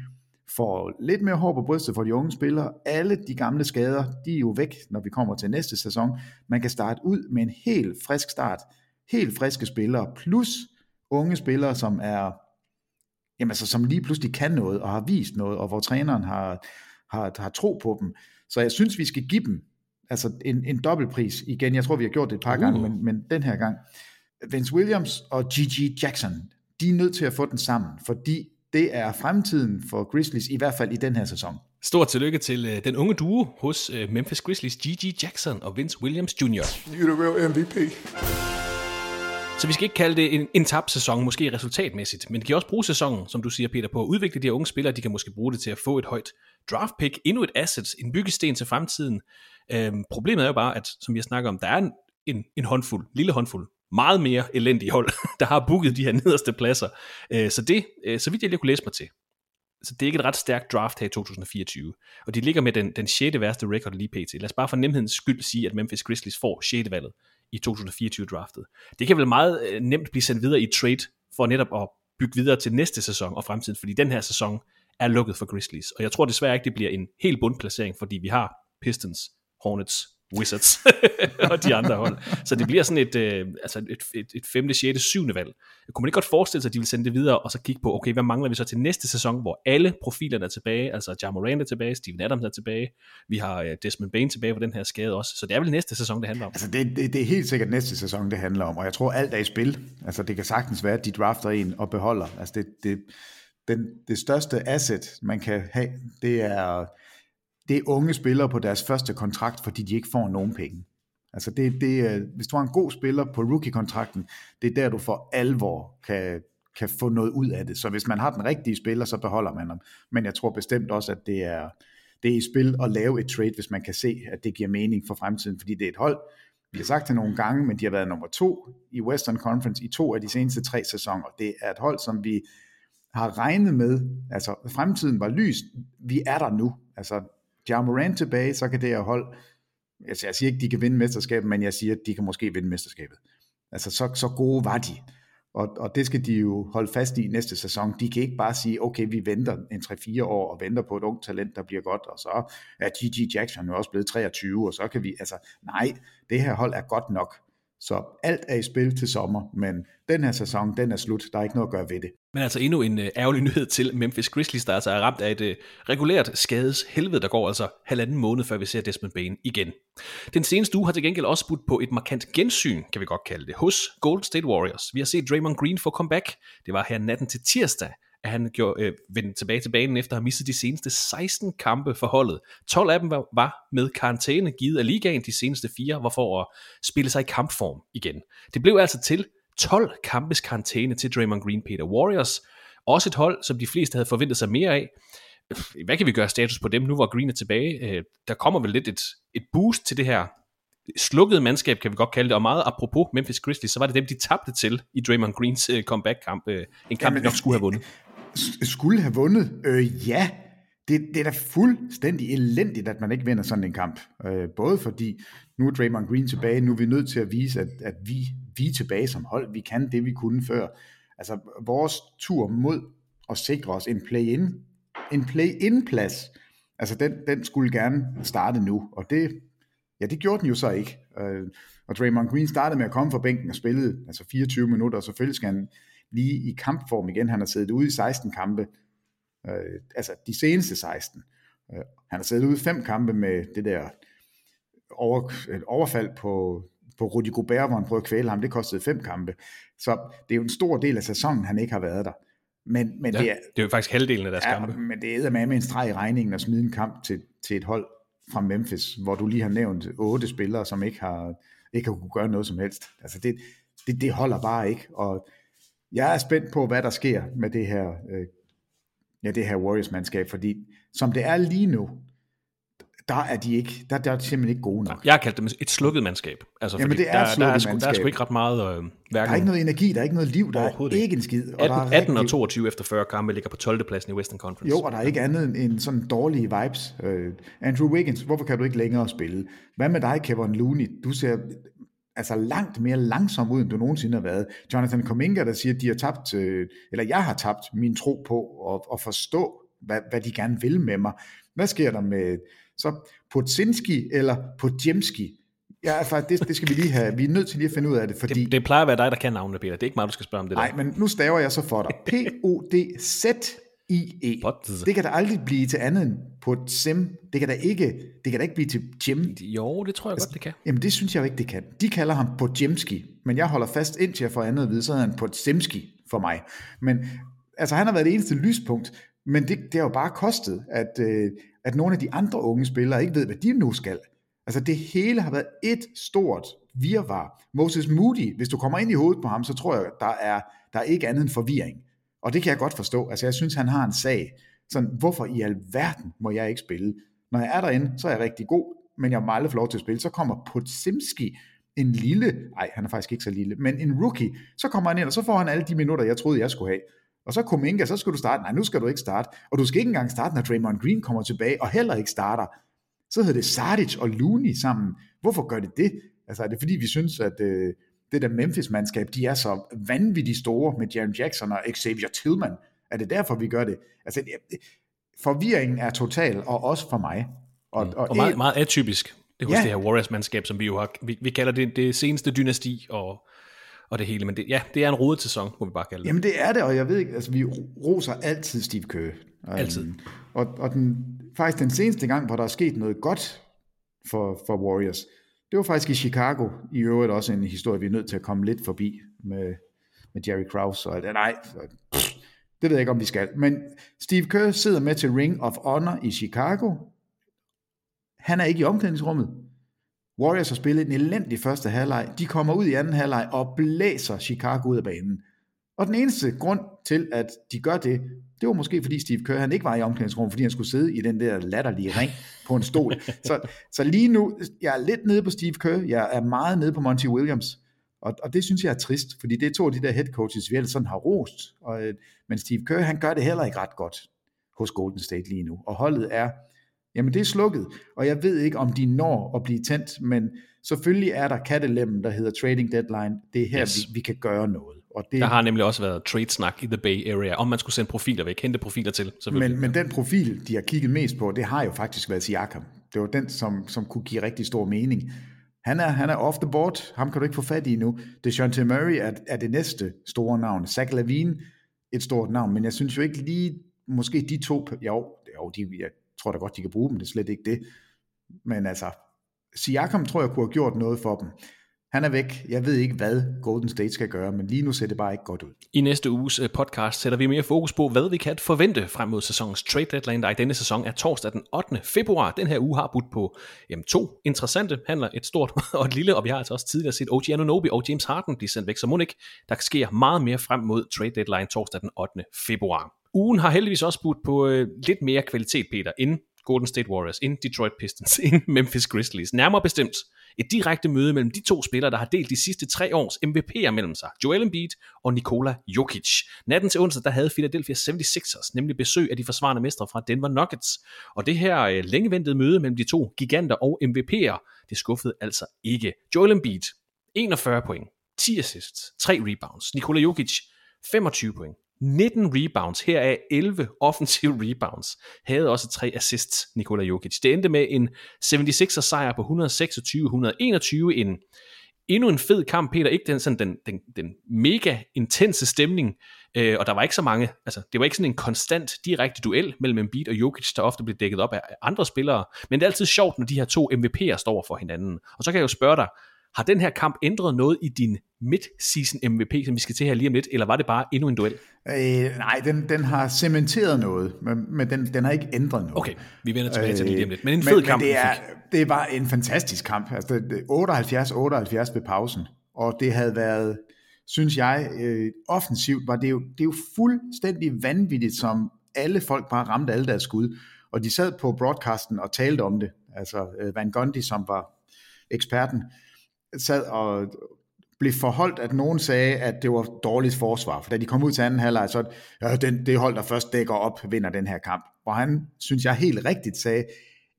får lidt mere hår på brystet for de unge spillere. Alle de gamle skader, de er jo væk, når vi kommer til næste sæson. Man kan starte ud med en helt frisk start. Helt friske spillere, plus unge spillere, som er jamen, altså, som lige pludselig kan noget, og har vist noget, og hvor træneren har, har, har tro på dem. Så jeg synes, vi skal give dem altså en, en dobbeltpris igen. Jeg tror, vi har gjort det et par uh. gange, men, men den her gang. Vince Williams og Gigi Jackson, de er nødt til at få den sammen, fordi det er fremtiden for Grizzlies, i hvert fald i den her sæson. Stort tillykke til uh, den unge duo hos uh, Memphis Grizzlies, Gigi Jackson og Vince Williams Jr. You're the real MVP. Så vi skal ikke kalde det en, en tabt sæson, måske resultatmæssigt, men de kan også bruge sæsonen, som du siger Peter, på at udvikle de her unge spillere. De kan måske bruge det til at få et højt draft pick, endnu et asset, en byggesten til fremtiden. Øhm, problemet er jo bare, at som vi har snakket om, der er en, en, en håndfuld, lille håndfuld, meget mere elendige hold, der har booket de her nederste pladser. Øh, så det, øh, så vidt jeg lige kunne læse mig til, så det er ikke et ret stærkt draft her i 2024. Og de ligger med den, den 6. værste record lige pt. Lad os bare for nemhedens skyld sige, at Memphis Grizzlies får 6. valget i 2024-draftet. Det kan vel meget øh, nemt blive sendt videre i trade, for netop at bygge videre til næste sæson og fremtiden, fordi den her sæson er lukket for Grizzlies. Og jeg tror desværre ikke, det bliver en helt bundplacering, fordi vi har Pistons, Hornets, Wizards og de andre hold. Så det bliver sådan et, øh, altså et, et, et femte, sjette, syvende valg. Kunne man ikke godt forestille sig, at de vil sende det videre, og så kigge på, okay, hvad mangler vi så til næste sæson, hvor alle profilerne er tilbage, altså Ja Morant er tilbage, Steven Adams er tilbage, vi har øh, Desmond Bain tilbage på den her skade også, så det er vel næste sæson, det handler om. Altså det, det, det er helt sikkert næste sæson, det handler om, og jeg tror alt er i spil. Altså det kan sagtens være, at de drafter en og beholder. Altså det, det, den, det største asset, man kan have, det er, det er unge spillere på deres første kontrakt, fordi de ikke får nogen penge. Altså det, det, øh, hvis du har en god spiller på rookie-kontrakten, det er der, du for alvor kan, kan få noget ud af det. Så hvis man har den rigtige spiller, så beholder man ham. Men jeg tror bestemt også, at det er, det er i spil at lave et trade, hvis man kan se, at det giver mening for fremtiden, fordi det er et hold, vi har sagt det nogle gange, men de har været nummer to i Western Conference i to af de seneste tre sæsoner. Det er et hold, som vi har regnet med, altså fremtiden var lys, vi er der nu. Altså, Ja Morant tilbage, så kan det her hold, altså jeg siger ikke, de kan vinde mesterskabet, men jeg siger, at de kan måske vinde mesterskabet. Altså så, så gode var de. Og, og det skal de jo holde fast i næste sæson. De kan ikke bare sige, okay, vi venter en 3-4 år og venter på et ungt talent, der bliver godt, og så er G.G. Jackson jo også blevet 23, og så kan vi, altså nej, det her hold er godt nok. Så alt er i spil til sommer, men den her sæson, den er slut. Der er ikke noget at gøre ved det. Men altså endnu en øh, ærgerlig nyhed til Memphis Grizzlies, der altså er ramt af et uh, regulært skades helvede, der går altså halvanden måned, før vi ser Desmond Bain igen. Den seneste uge har til gengæld også budt på et markant gensyn, kan vi godt kalde det, hos Golden State Warriors. Vi har set Draymond Green få comeback. Det var her natten til tirsdag, at han gjorde, øh, vendte tilbage til banen efter at have mistet de seneste 16 kampe for holdet. 12 af dem var, var med karantæne givet af ligaen, de seneste fire var for at spille sig i kampform igen. Det blev altså til 12 kampes karantæne til Draymond Green Peter Warriors. Også et hold, som de fleste havde forventet sig mere af. Hvad kan vi gøre status på dem nu, hvor Green er tilbage? Øh, der kommer vel lidt et, et boost til det her slukkede mandskab, kan vi godt kalde det, og meget apropos Memphis Grizzlies, så var det dem, de tabte til i Draymond Greens øh, comeback-kamp. Øh, en kamp, Jamen, de nok skulle have vundet. Skulle have vundet? Øh, ja, det, det er da fuldstændig elendigt, at man ikke vinder sådan en kamp. Øh, både fordi, nu er Draymond Green tilbage, nu er vi nødt til at vise, at, at vi, vi er tilbage som hold. Vi kan det, vi kunne før. Altså, vores tur mod at sikre os en play-in, en play-in-plads, altså den, den skulle gerne starte nu, og det, ja, det gjorde den jo så ikke. Øh, og Draymond Green startede med at komme fra bænken og spillede altså 24 minutter, og selvfølgelig skal han lige i kampform igen. Han har siddet ude i 16 kampe, øh, altså de seneste 16. Øh, han har siddet ude i fem kampe med det der over, overfald på, på Rudy Gobert, hvor han prøvede at kvæle ham. Det kostede fem kampe. Så det er jo en stor del af sæsonen, han ikke har været der. Men, men ja, det, er, det er jo faktisk halvdelen af deres ja, kampe. Men det er med en streg i regningen at smide en kamp til, til et hold fra Memphis, hvor du lige har nævnt otte spillere, som ikke har, ikke har kunne gøre noget som helst. Altså det, det, det holder bare ikke, og jeg er spændt på, hvad der sker med det her, øh, ja, det her Warriors-mandskab, fordi som det er lige nu, der er de ikke, der, der er de simpelthen ikke gode nok. Jeg har kaldt det et slukket mandskab. Altså, Jamen, det er der, der, er sgu, der er sgu ikke ret meget... Øh, hverken, der er ikke noget energi, der er ikke noget liv, der er ikke en skid. Og 18, der er 18 og 22 efter 40 kampe ligger på 12. pladsen i Western Conference. Jo, og der er ikke andet end sådan dårlige vibes. Uh, Andrew Wiggins, hvorfor kan du ikke længere spille? Hvad med dig, Kevin Looney? Du ser altså langt mere langsom ud, end du nogensinde har været. Jonathan Kuminga, der siger, at de har tabt, øh, eller jeg har tabt min tro på at, at forstå, hvad, hvad de gerne vil med mig. Hvad sker der med så Potsinski eller Podjemski? Ja, altså, det, det skal vi lige have. Vi er nødt til lige at finde ud af det, fordi... Det, det plejer at være dig, der kan navnene, Peter. Det er ikke mig, du skal spørge om det Nej, men nu staver jeg så for dig. P-O-D-Z I-E. Det kan da aldrig blive til andet end på et sim. Det kan da ikke, det kan da ikke blive til Jim. Jo, det tror jeg altså, godt, det kan. Jamen, det synes jeg jo ikke, det kan. De kalder ham på Jimski, men jeg holder fast indtil jeg får andet at vide, så hedder han på Simski for mig. Men altså, han har været det eneste lyspunkt, men det, det har jo bare kostet, at, øh, at nogle af de andre unge spillere ikke ved, hvad de nu skal. Altså det hele har været et stort virvar. Moses Moody, hvis du kommer ind i hovedet på ham, så tror jeg, der er, der er ikke andet end forvirring. Og det kan jeg godt forstå. Altså jeg synes, han har en sag. Sådan, hvorfor i alverden må jeg ikke spille? Når jeg er derinde, så er jeg rigtig god, men jeg må aldrig få lov til at spille. Så kommer Potsimski, en lille, nej, han er faktisk ikke så lille, men en rookie, så kommer han ind, og så får han alle de minutter, jeg troede, jeg skulle have. Og så Kuminga, så skal du starte. Nej, nu skal du ikke starte. Og du skal ikke engang starte, når Draymond Green kommer tilbage, og heller ikke starter. Så hedder det Sardic og Looney sammen. Hvorfor gør det det? Altså er det fordi, vi synes, at øh, det der Memphis-mandskab, de er så vanvittigt store med Jaren Jackson og Xavier Tillman. Er det derfor, vi gør det? Altså, forvirringen er total, og også for mig. Og, mm. og, og meget, meget atypisk Det er hos ja. det her Warriors-mandskab, som vi jo har, vi, vi kalder det det seneste dynasti, og, og det hele, men det, ja, det er en rodet sæson, må vi bare kalde det. Jamen det er det, og jeg ved ikke, altså vi roser altid Steve Kerr. Altid. Um, og, og den, faktisk den seneste gang, hvor der er sket noget godt for, for Warriors, det var faktisk i Chicago, i øvrigt også en historie, vi er nødt til at komme lidt forbi med, med Jerry Krause. Og, nej, pff, det ved jeg ikke, om vi skal. Men Steve Kerr sidder med til Ring of Honor i Chicago. Han er ikke i omklædningsrummet. Warriors har spillet en elendig første halvleg. De kommer ud i anden halvleg og blæser Chicago ud af banen. Og den eneste grund til, at de gør det, det var måske fordi Steve Kerr, han ikke var i omklædningsrummet, fordi han skulle sidde i den der latterlige ring på en stol. så, så lige nu, jeg er lidt nede på Steve Kerr, jeg er meget nede på Monty Williams, og, og det synes jeg er trist, fordi det er to af de der head coaches, vi ellers sådan har rost. Og, øh, men Steve Kerr, han gør det heller ikke ret godt hos Golden State lige nu. Og holdet er, jamen det er slukket. Og jeg ved ikke, om de når at blive tændt, men selvfølgelig er der kattelemmen, der hedder trading deadline. Det er her, yes. vi, vi kan gøre noget. Og det, der har nemlig også været trade-snak i The Bay Area, om man skulle sende profiler væk, hente profiler til. Men, men den profil, de har kigget mest på, det har jo faktisk været Siakam. Det var den, som, som kunne give rigtig stor mening. Han er, han er off the board. Ham kan du ikke få fat i nu. DeJounte Murray er, er det næste store navn. Zach Lavine, et stort navn. Men jeg synes jo ikke lige, måske de to, jo, jo de, jeg tror da godt, de kan bruge dem. Det er slet ikke det. Men altså, Siakam tror jeg kunne have gjort noget for dem. Han er væk. Jeg ved ikke, hvad Golden State skal gøre, men lige nu ser det bare ikke godt ud. I næste uges øh, podcast sætter vi mere fokus på, hvad vi kan forvente frem mod sæsonens trade deadline, der i denne sæson er torsdag den 8. februar. Den her uge har budt på jamen, to interessante handler, et stort og et lille, og vi har altså også tidligere set OG Anunobi og James Harden blive sendt væk, så må ikke, der sker meget mere frem mod trade deadline torsdag den 8. februar. Ugen har heldigvis også budt på øh, lidt mere kvalitet, Peter, end Golden State Warriors, end Detroit Pistons, end Memphis Grizzlies. Nærmere bestemt et direkte møde mellem de to spillere, der har delt de sidste tre års MVP'er mellem sig, Joel Embiid og Nikola Jokic. Natten til onsdag, der havde Philadelphia 76ers nemlig besøg af de forsvarende mestre fra Denver Nuggets. Og det her øh, længeventede møde mellem de to giganter og MVP'er, det skuffede altså ikke. Joel Embiid, 41 point, 10 assists, 3 rebounds. Nikola Jokic, 25 point, 19 rebounds, heraf 11 offensive rebounds, havde også tre assists, Nikola Jokic. Det endte med en 76er sejr på 126-121, en endnu en fed kamp, Peter, ikke den, sådan den, den, den mega intense stemning, øh, og der var ikke så mange, altså det var ikke sådan en konstant direkte duel mellem Embiid og Jokic, der ofte blev dækket op af andre spillere, men det er altid sjovt, når de her to MVP'er står for hinanden. Og så kan jeg jo spørge dig, har den her kamp ændret noget i din mid-season MVP, som vi skal til her lige om lidt, eller var det bare endnu en duel? Øh, nej, den, den har cementeret noget, men, men den, den har ikke ændret noget. Okay, vi vender tilbage øh, til det lige om lidt. Men en fed men, kamp, det, er, det var en fantastisk kamp. Altså, 78-78 ved pausen, og det havde været, synes jeg, øh, offensivt, var det, jo, det er jo fuldstændig vanvittigt, som alle folk bare ramte alle deres skud. Og de sad på broadcasten og talte om det. Altså øh, Van Gundy, som var eksperten, sad og blev forholdt, at nogen sagde, at det var dårligt forsvar. For da de kom ud til anden halvleg, så ja, den, det hold, der først dækker op, vinder den her kamp. Og han, synes jeg helt rigtigt sagde,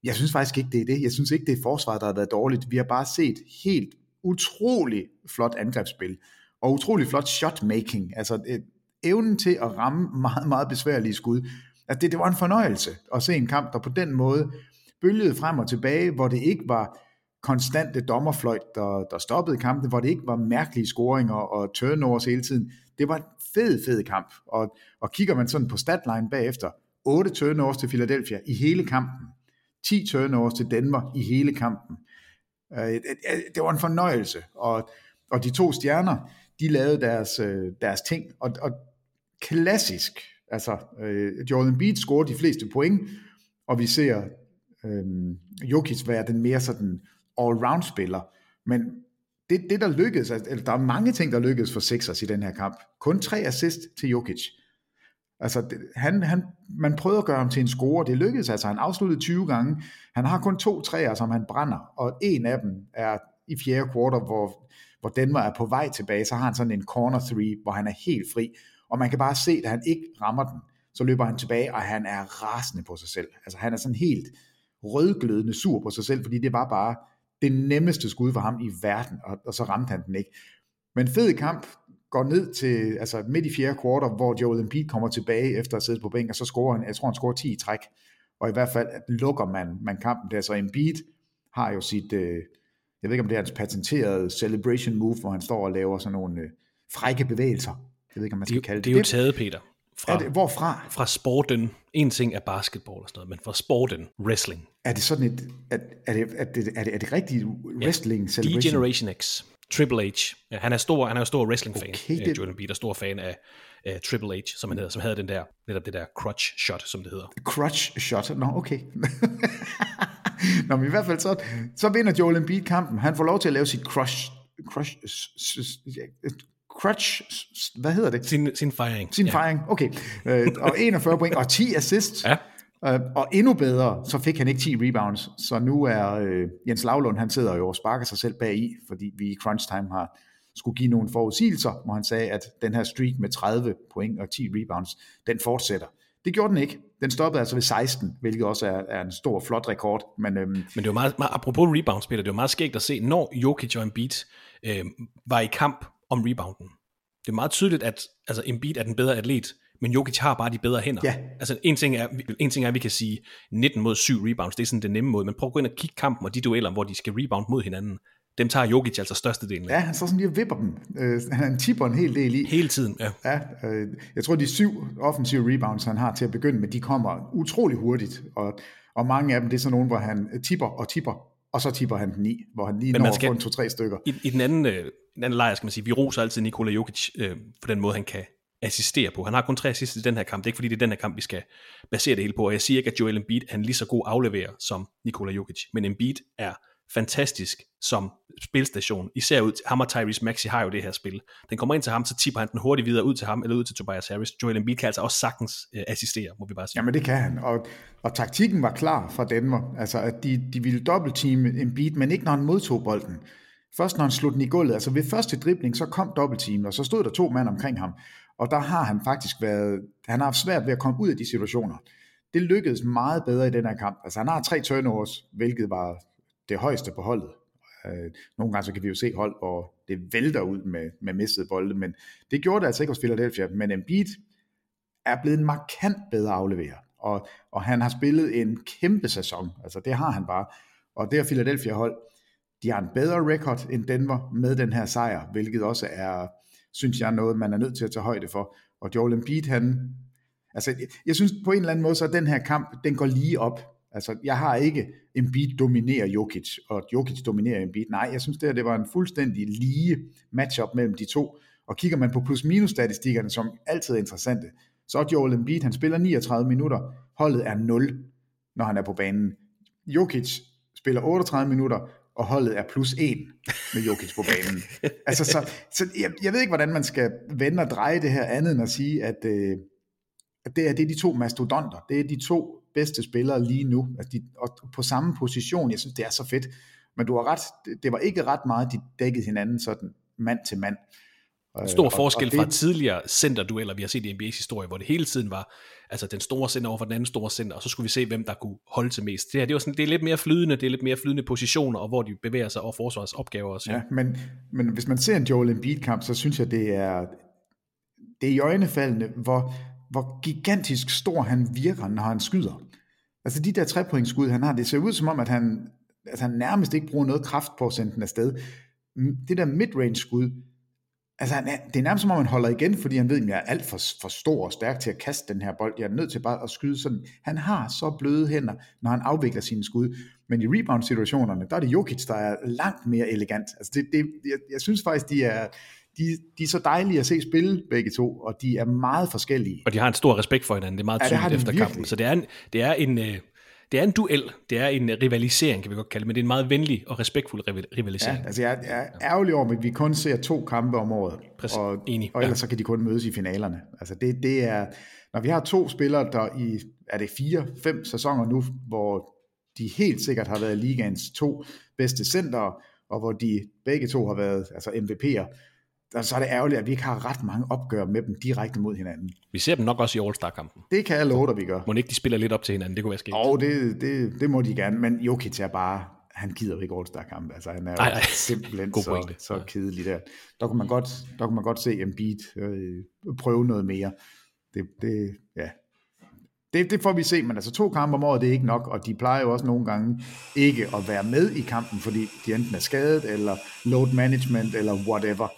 jeg synes faktisk ikke, det er det. Jeg synes ikke, det er forsvaret, der har været dårligt. Vi har bare set helt utrolig flot angrebsspil, og utrolig flot shotmaking. Altså øh, evnen til at ramme meget, meget besværlige skud. Altså det, det var en fornøjelse at se en kamp, der på den måde bølgede frem og tilbage, hvor det ikke var konstante dommerfløjt, der, der stoppede kampen, hvor det ikke var mærkelige scoringer og turnovers hele tiden. Det var en fed, fed kamp. Og, og kigger man sådan på statline bagefter, 8 turnovers til Philadelphia i hele kampen. 10 turnovers til Denver i hele kampen. Øh, det var en fornøjelse. Og, og de to stjerner, de lavede deres, øh, deres ting. Og, og klassisk, altså øh, Jordan Beat scorede de fleste point, og vi ser øhm, Jokic være den mere sådan all-round spiller. Men det, det der lykkedes, altså, eller der er mange ting, der lykkedes for Sixers i den her kamp. Kun tre assist til Jokic. Altså, det, han, han, man prøvede at gøre ham til en scorer, det lykkedes altså, han afsluttede 20 gange, han har kun to træer, som han brænder, og en af dem er i fjerde kvartal, hvor, hvor Denver er på vej tilbage, så har han sådan en corner three, hvor han er helt fri, og man kan bare se, at han ikke rammer den, så løber han tilbage, og han er rasende på sig selv. Altså, han er sådan helt rødglødende sur på sig selv, fordi det var bare det nemmeste skud for ham i verden, og, og så ramte han den ikke. Men fed kamp går ned til altså midt i fjerde kvartal, hvor Joel Embiid kommer tilbage efter at sidde på bænken, og så scorer han, jeg tror han scorer 10 i træk, og i hvert fald at lukker man, man kampen der, så Embiid har jo sit, øh, jeg ved ikke om det er hans patenterede celebration move, hvor han står og laver sådan nogle øh, frække bevægelser. Jeg ved ikke, om man skal det, kalde det. Det er jo taget, Peter. Fra, er det, hvorfra? Fra sporten. En ting er basketball og sådan noget, men fra sporten, wrestling. Er det sådan et, er, er, det, er, det, er, det, er det rigtigt wrestling ja. celebration? D-Generation X. Triple H. Ja, han er stor, han er jo stor wrestling-fan. Okay, det... Jordan Beat er stor fan af uh, Triple H, som han hedder, som havde den der, netop det der crutch shot, som det hedder. Crutch shot? Nå, okay. Nå, men i hvert fald så, så vinder Joel Embiid kampen. Han får lov til at lave sit crush, crush, crutch, hvad hedder det? Sin, sin fejring. Sin ja. fejring, okay. Øh, og 41 point og 10 assists. Ja. Øh, og endnu bedre, så fik han ikke 10 rebounds. Så nu er øh, Jens Lavlund, han sidder jo og sparker sig selv bag i, fordi vi i crunch time har skulle give nogle forudsigelser, hvor han sagde, at den her streak med 30 point og 10 rebounds, den fortsætter. Det gjorde den ikke. Den stoppede altså ved 16, hvilket også er, er en stor, flot rekord. Men, øhm, men det var meget, meget, apropos rebounds, Peter, det var meget skægt at se, når Jokic og Embiid øh, var i kamp om rebounden. Det er meget tydeligt, at altså, Embiid er den bedre atlet, men Jokic har bare de bedre hænder. Ja. Altså en ting, er, en ting er, at vi kan sige 19 mod 7 rebounds, det er sådan den nemme måde, men prøv at gå ind og kigge kampen og de dueller, hvor de skal rebound mod hinanden. Dem tager Jokic altså størstedelen af. Ja, han står sådan lige og vipper dem. Øh, han tipper en hel del i. Hele tiden, ja. ja øh, jeg tror, de syv offensive rebounds, han har til at begynde med, de kommer utrolig hurtigt. Og, og mange af dem, det er sådan nogen, hvor han tipper og tipper, og så tipper han den i, hvor han lige Men når skal, at få en to-tre stykker. I, i den, anden, øh, den anden lejr, skal man sige, vi roser altid Nikola Jokic øh, på den måde, han kan assistere på. Han har kun tre assists i den her kamp. Det er ikke fordi, det er den her kamp, vi skal basere det hele på. Og jeg siger ikke, at Joel Embiid er en lige så god afleverer som Nikola Jokic. Men Embiid er fantastisk som spilstation. Især ud til ham og Tyrese Maxi har jo det her spil. Den kommer ind til ham, så tipper han den hurtigt videre ud til ham, eller ud til Tobias Harris. Joel Embiid kan altså også sagtens uh, assistere, må vi bare sige. Jamen det kan han, og, og taktikken var klar fra Denver. Altså at de, de ville dobbeltteame Embiid, men ikke når han modtog bolden. Først når han slog den i gulvet, altså ved første dribling, så kom dobbeltteamet, og så stod der to mand omkring ham. Og der har han faktisk været, han har haft svært ved at komme ud af de situationer. Det lykkedes meget bedre i den her kamp. Altså han har tre turnovers, hvilket var det højeste på holdet. Øh, nogle gange så kan vi jo se hold, hvor det vælter ud med, med mistede bolde, men det gjorde det altså ikke hos Philadelphia. Men Embiid er blevet en markant bedre afleverer, og, og han har spillet en kæmpe sæson. Altså det har han bare. Og det er Philadelphia hold, de har en bedre record end Denver med den her sejr, hvilket også er, synes jeg, noget, man er nødt til at tage højde for. Og Joel Embiid, han, altså jeg synes på en eller anden måde, så den her kamp, den går lige op. Altså, jeg har ikke Embiid dominerer Jokic, og Jokic dominerer Embiid. Nej, jeg synes det, her, det var en fuldstændig lige matchup mellem de to. Og kigger man på plus-minus statistikkerne, som altid er interessante, så er Joel Embiid, han spiller 39 minutter, holdet er 0, når han er på banen. Jokic spiller 38 minutter, og holdet er plus 1 med Jokic på banen. altså, så, så jeg, jeg ved ikke, hvordan man skal vende og dreje det her andet end at sige, at, øh, at det, er, det er de to mastodonter. Det er de to bedste spillere lige nu. Altså de, og på samme position, jeg synes, det er så fedt. Men du har ret, det, var ikke ret meget, de dækkede hinanden sådan mand til mand. Stor og, forskel og det, fra tidligere centerdueller, vi har set i NBA's historie, hvor det hele tiden var altså den store center over for den anden store center, og så skulle vi se, hvem der kunne holde til mest. Det her, det, var sådan, det er lidt mere flydende, det er lidt mere flydende positioner, og hvor de bevæger sig over forsvarsopgaver også. Ja, men, men hvis man ser en Joel Embiid-kamp, så synes jeg, det er, det er i øjnefaldende, hvor, hvor gigantisk stor han virker, når han skyder. Altså de der trepointskud, han har, det ser ud som om, at han, at han nærmest ikke bruger noget kraft på at sende den afsted. Det der midrange skud, altså han, det er nærmest som om, han holder igen, fordi han ved, at jeg er alt for, for stor og stærk til at kaste den her bold. Jeg er nødt til bare at skyde sådan. Han har så bløde hænder, når han afvikler sine skud. Men i rebound-situationerne, der er det Jokic, der er langt mere elegant. Altså det, det, jeg, jeg synes faktisk, de er, de, de er så dejlige at se spille begge to, og de er meget forskellige. Og de har en stor respekt for hinanden, det er meget ja, tydeligt efter virkelig. kampen. Så det er en, det er en, øh, det er en duel, det er en rivalisering, kan vi godt kalde det, men det er en meget venlig og respektfuld rivalisering. Ja, altså jeg er ærgerlig over, at vi kun ser to kampe om året, Præcis. og, Enig. og ellers ja. så kan de kun mødes i finalerne. Altså det, det er, når vi har to spillere, der i, er det fire, fem sæsoner nu, hvor de helt sikkert har været ligaens to bedste center, og hvor de begge to har været altså MVP'er, så er det ærgerligt, at vi ikke har ret mange opgør med dem direkte mod hinanden. Vi ser dem nok også i All-Star-kampen. Det kan jeg love dig, vi gør. Må ikke de spiller lidt op til hinanden, det kunne være sket. Og det, det, det må de gerne, men Jokic er bare, han gider jo ikke All-Star-kampe. Altså, han er jo ej, simpelthen så, så kedelig der. Der kunne man godt, der kunne man godt se Embiid øh, prøve noget mere. Det, det, ja. det, det får vi se, men altså to kampe om året, det er ikke nok, og de plejer jo også nogle gange ikke at være med i kampen, fordi de enten er skadet, eller load management, eller whatever.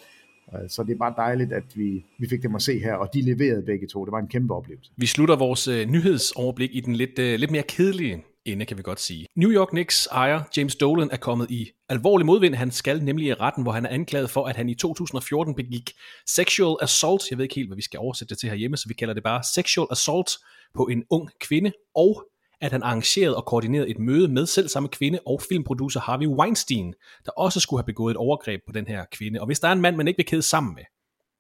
Øh, så det er bare dejligt, at vi, vi fik dem at se her, og de leverede begge to. Det var en kæmpe oplevelse. Vi slutter vores øh, nyhedsoverblik i den lidt, øh, lidt mere kedelige ende, kan vi godt sige. New York Knicks ejer James Dolan er kommet i alvorlig modvind. Han skal nemlig i retten, hvor han er anklaget for, at han i 2014 begik sexual assault. Jeg ved ikke helt, hvad vi skal oversætte det til herhjemme, så vi kalder det bare sexual assault på en ung kvinde, og at han arrangerede og koordinerede et møde med selv samme kvinde og filmproducer Harvey Weinstein, der også skulle have begået et overgreb på den her kvinde. Og hvis der er en mand, man ikke vil kede sammen med,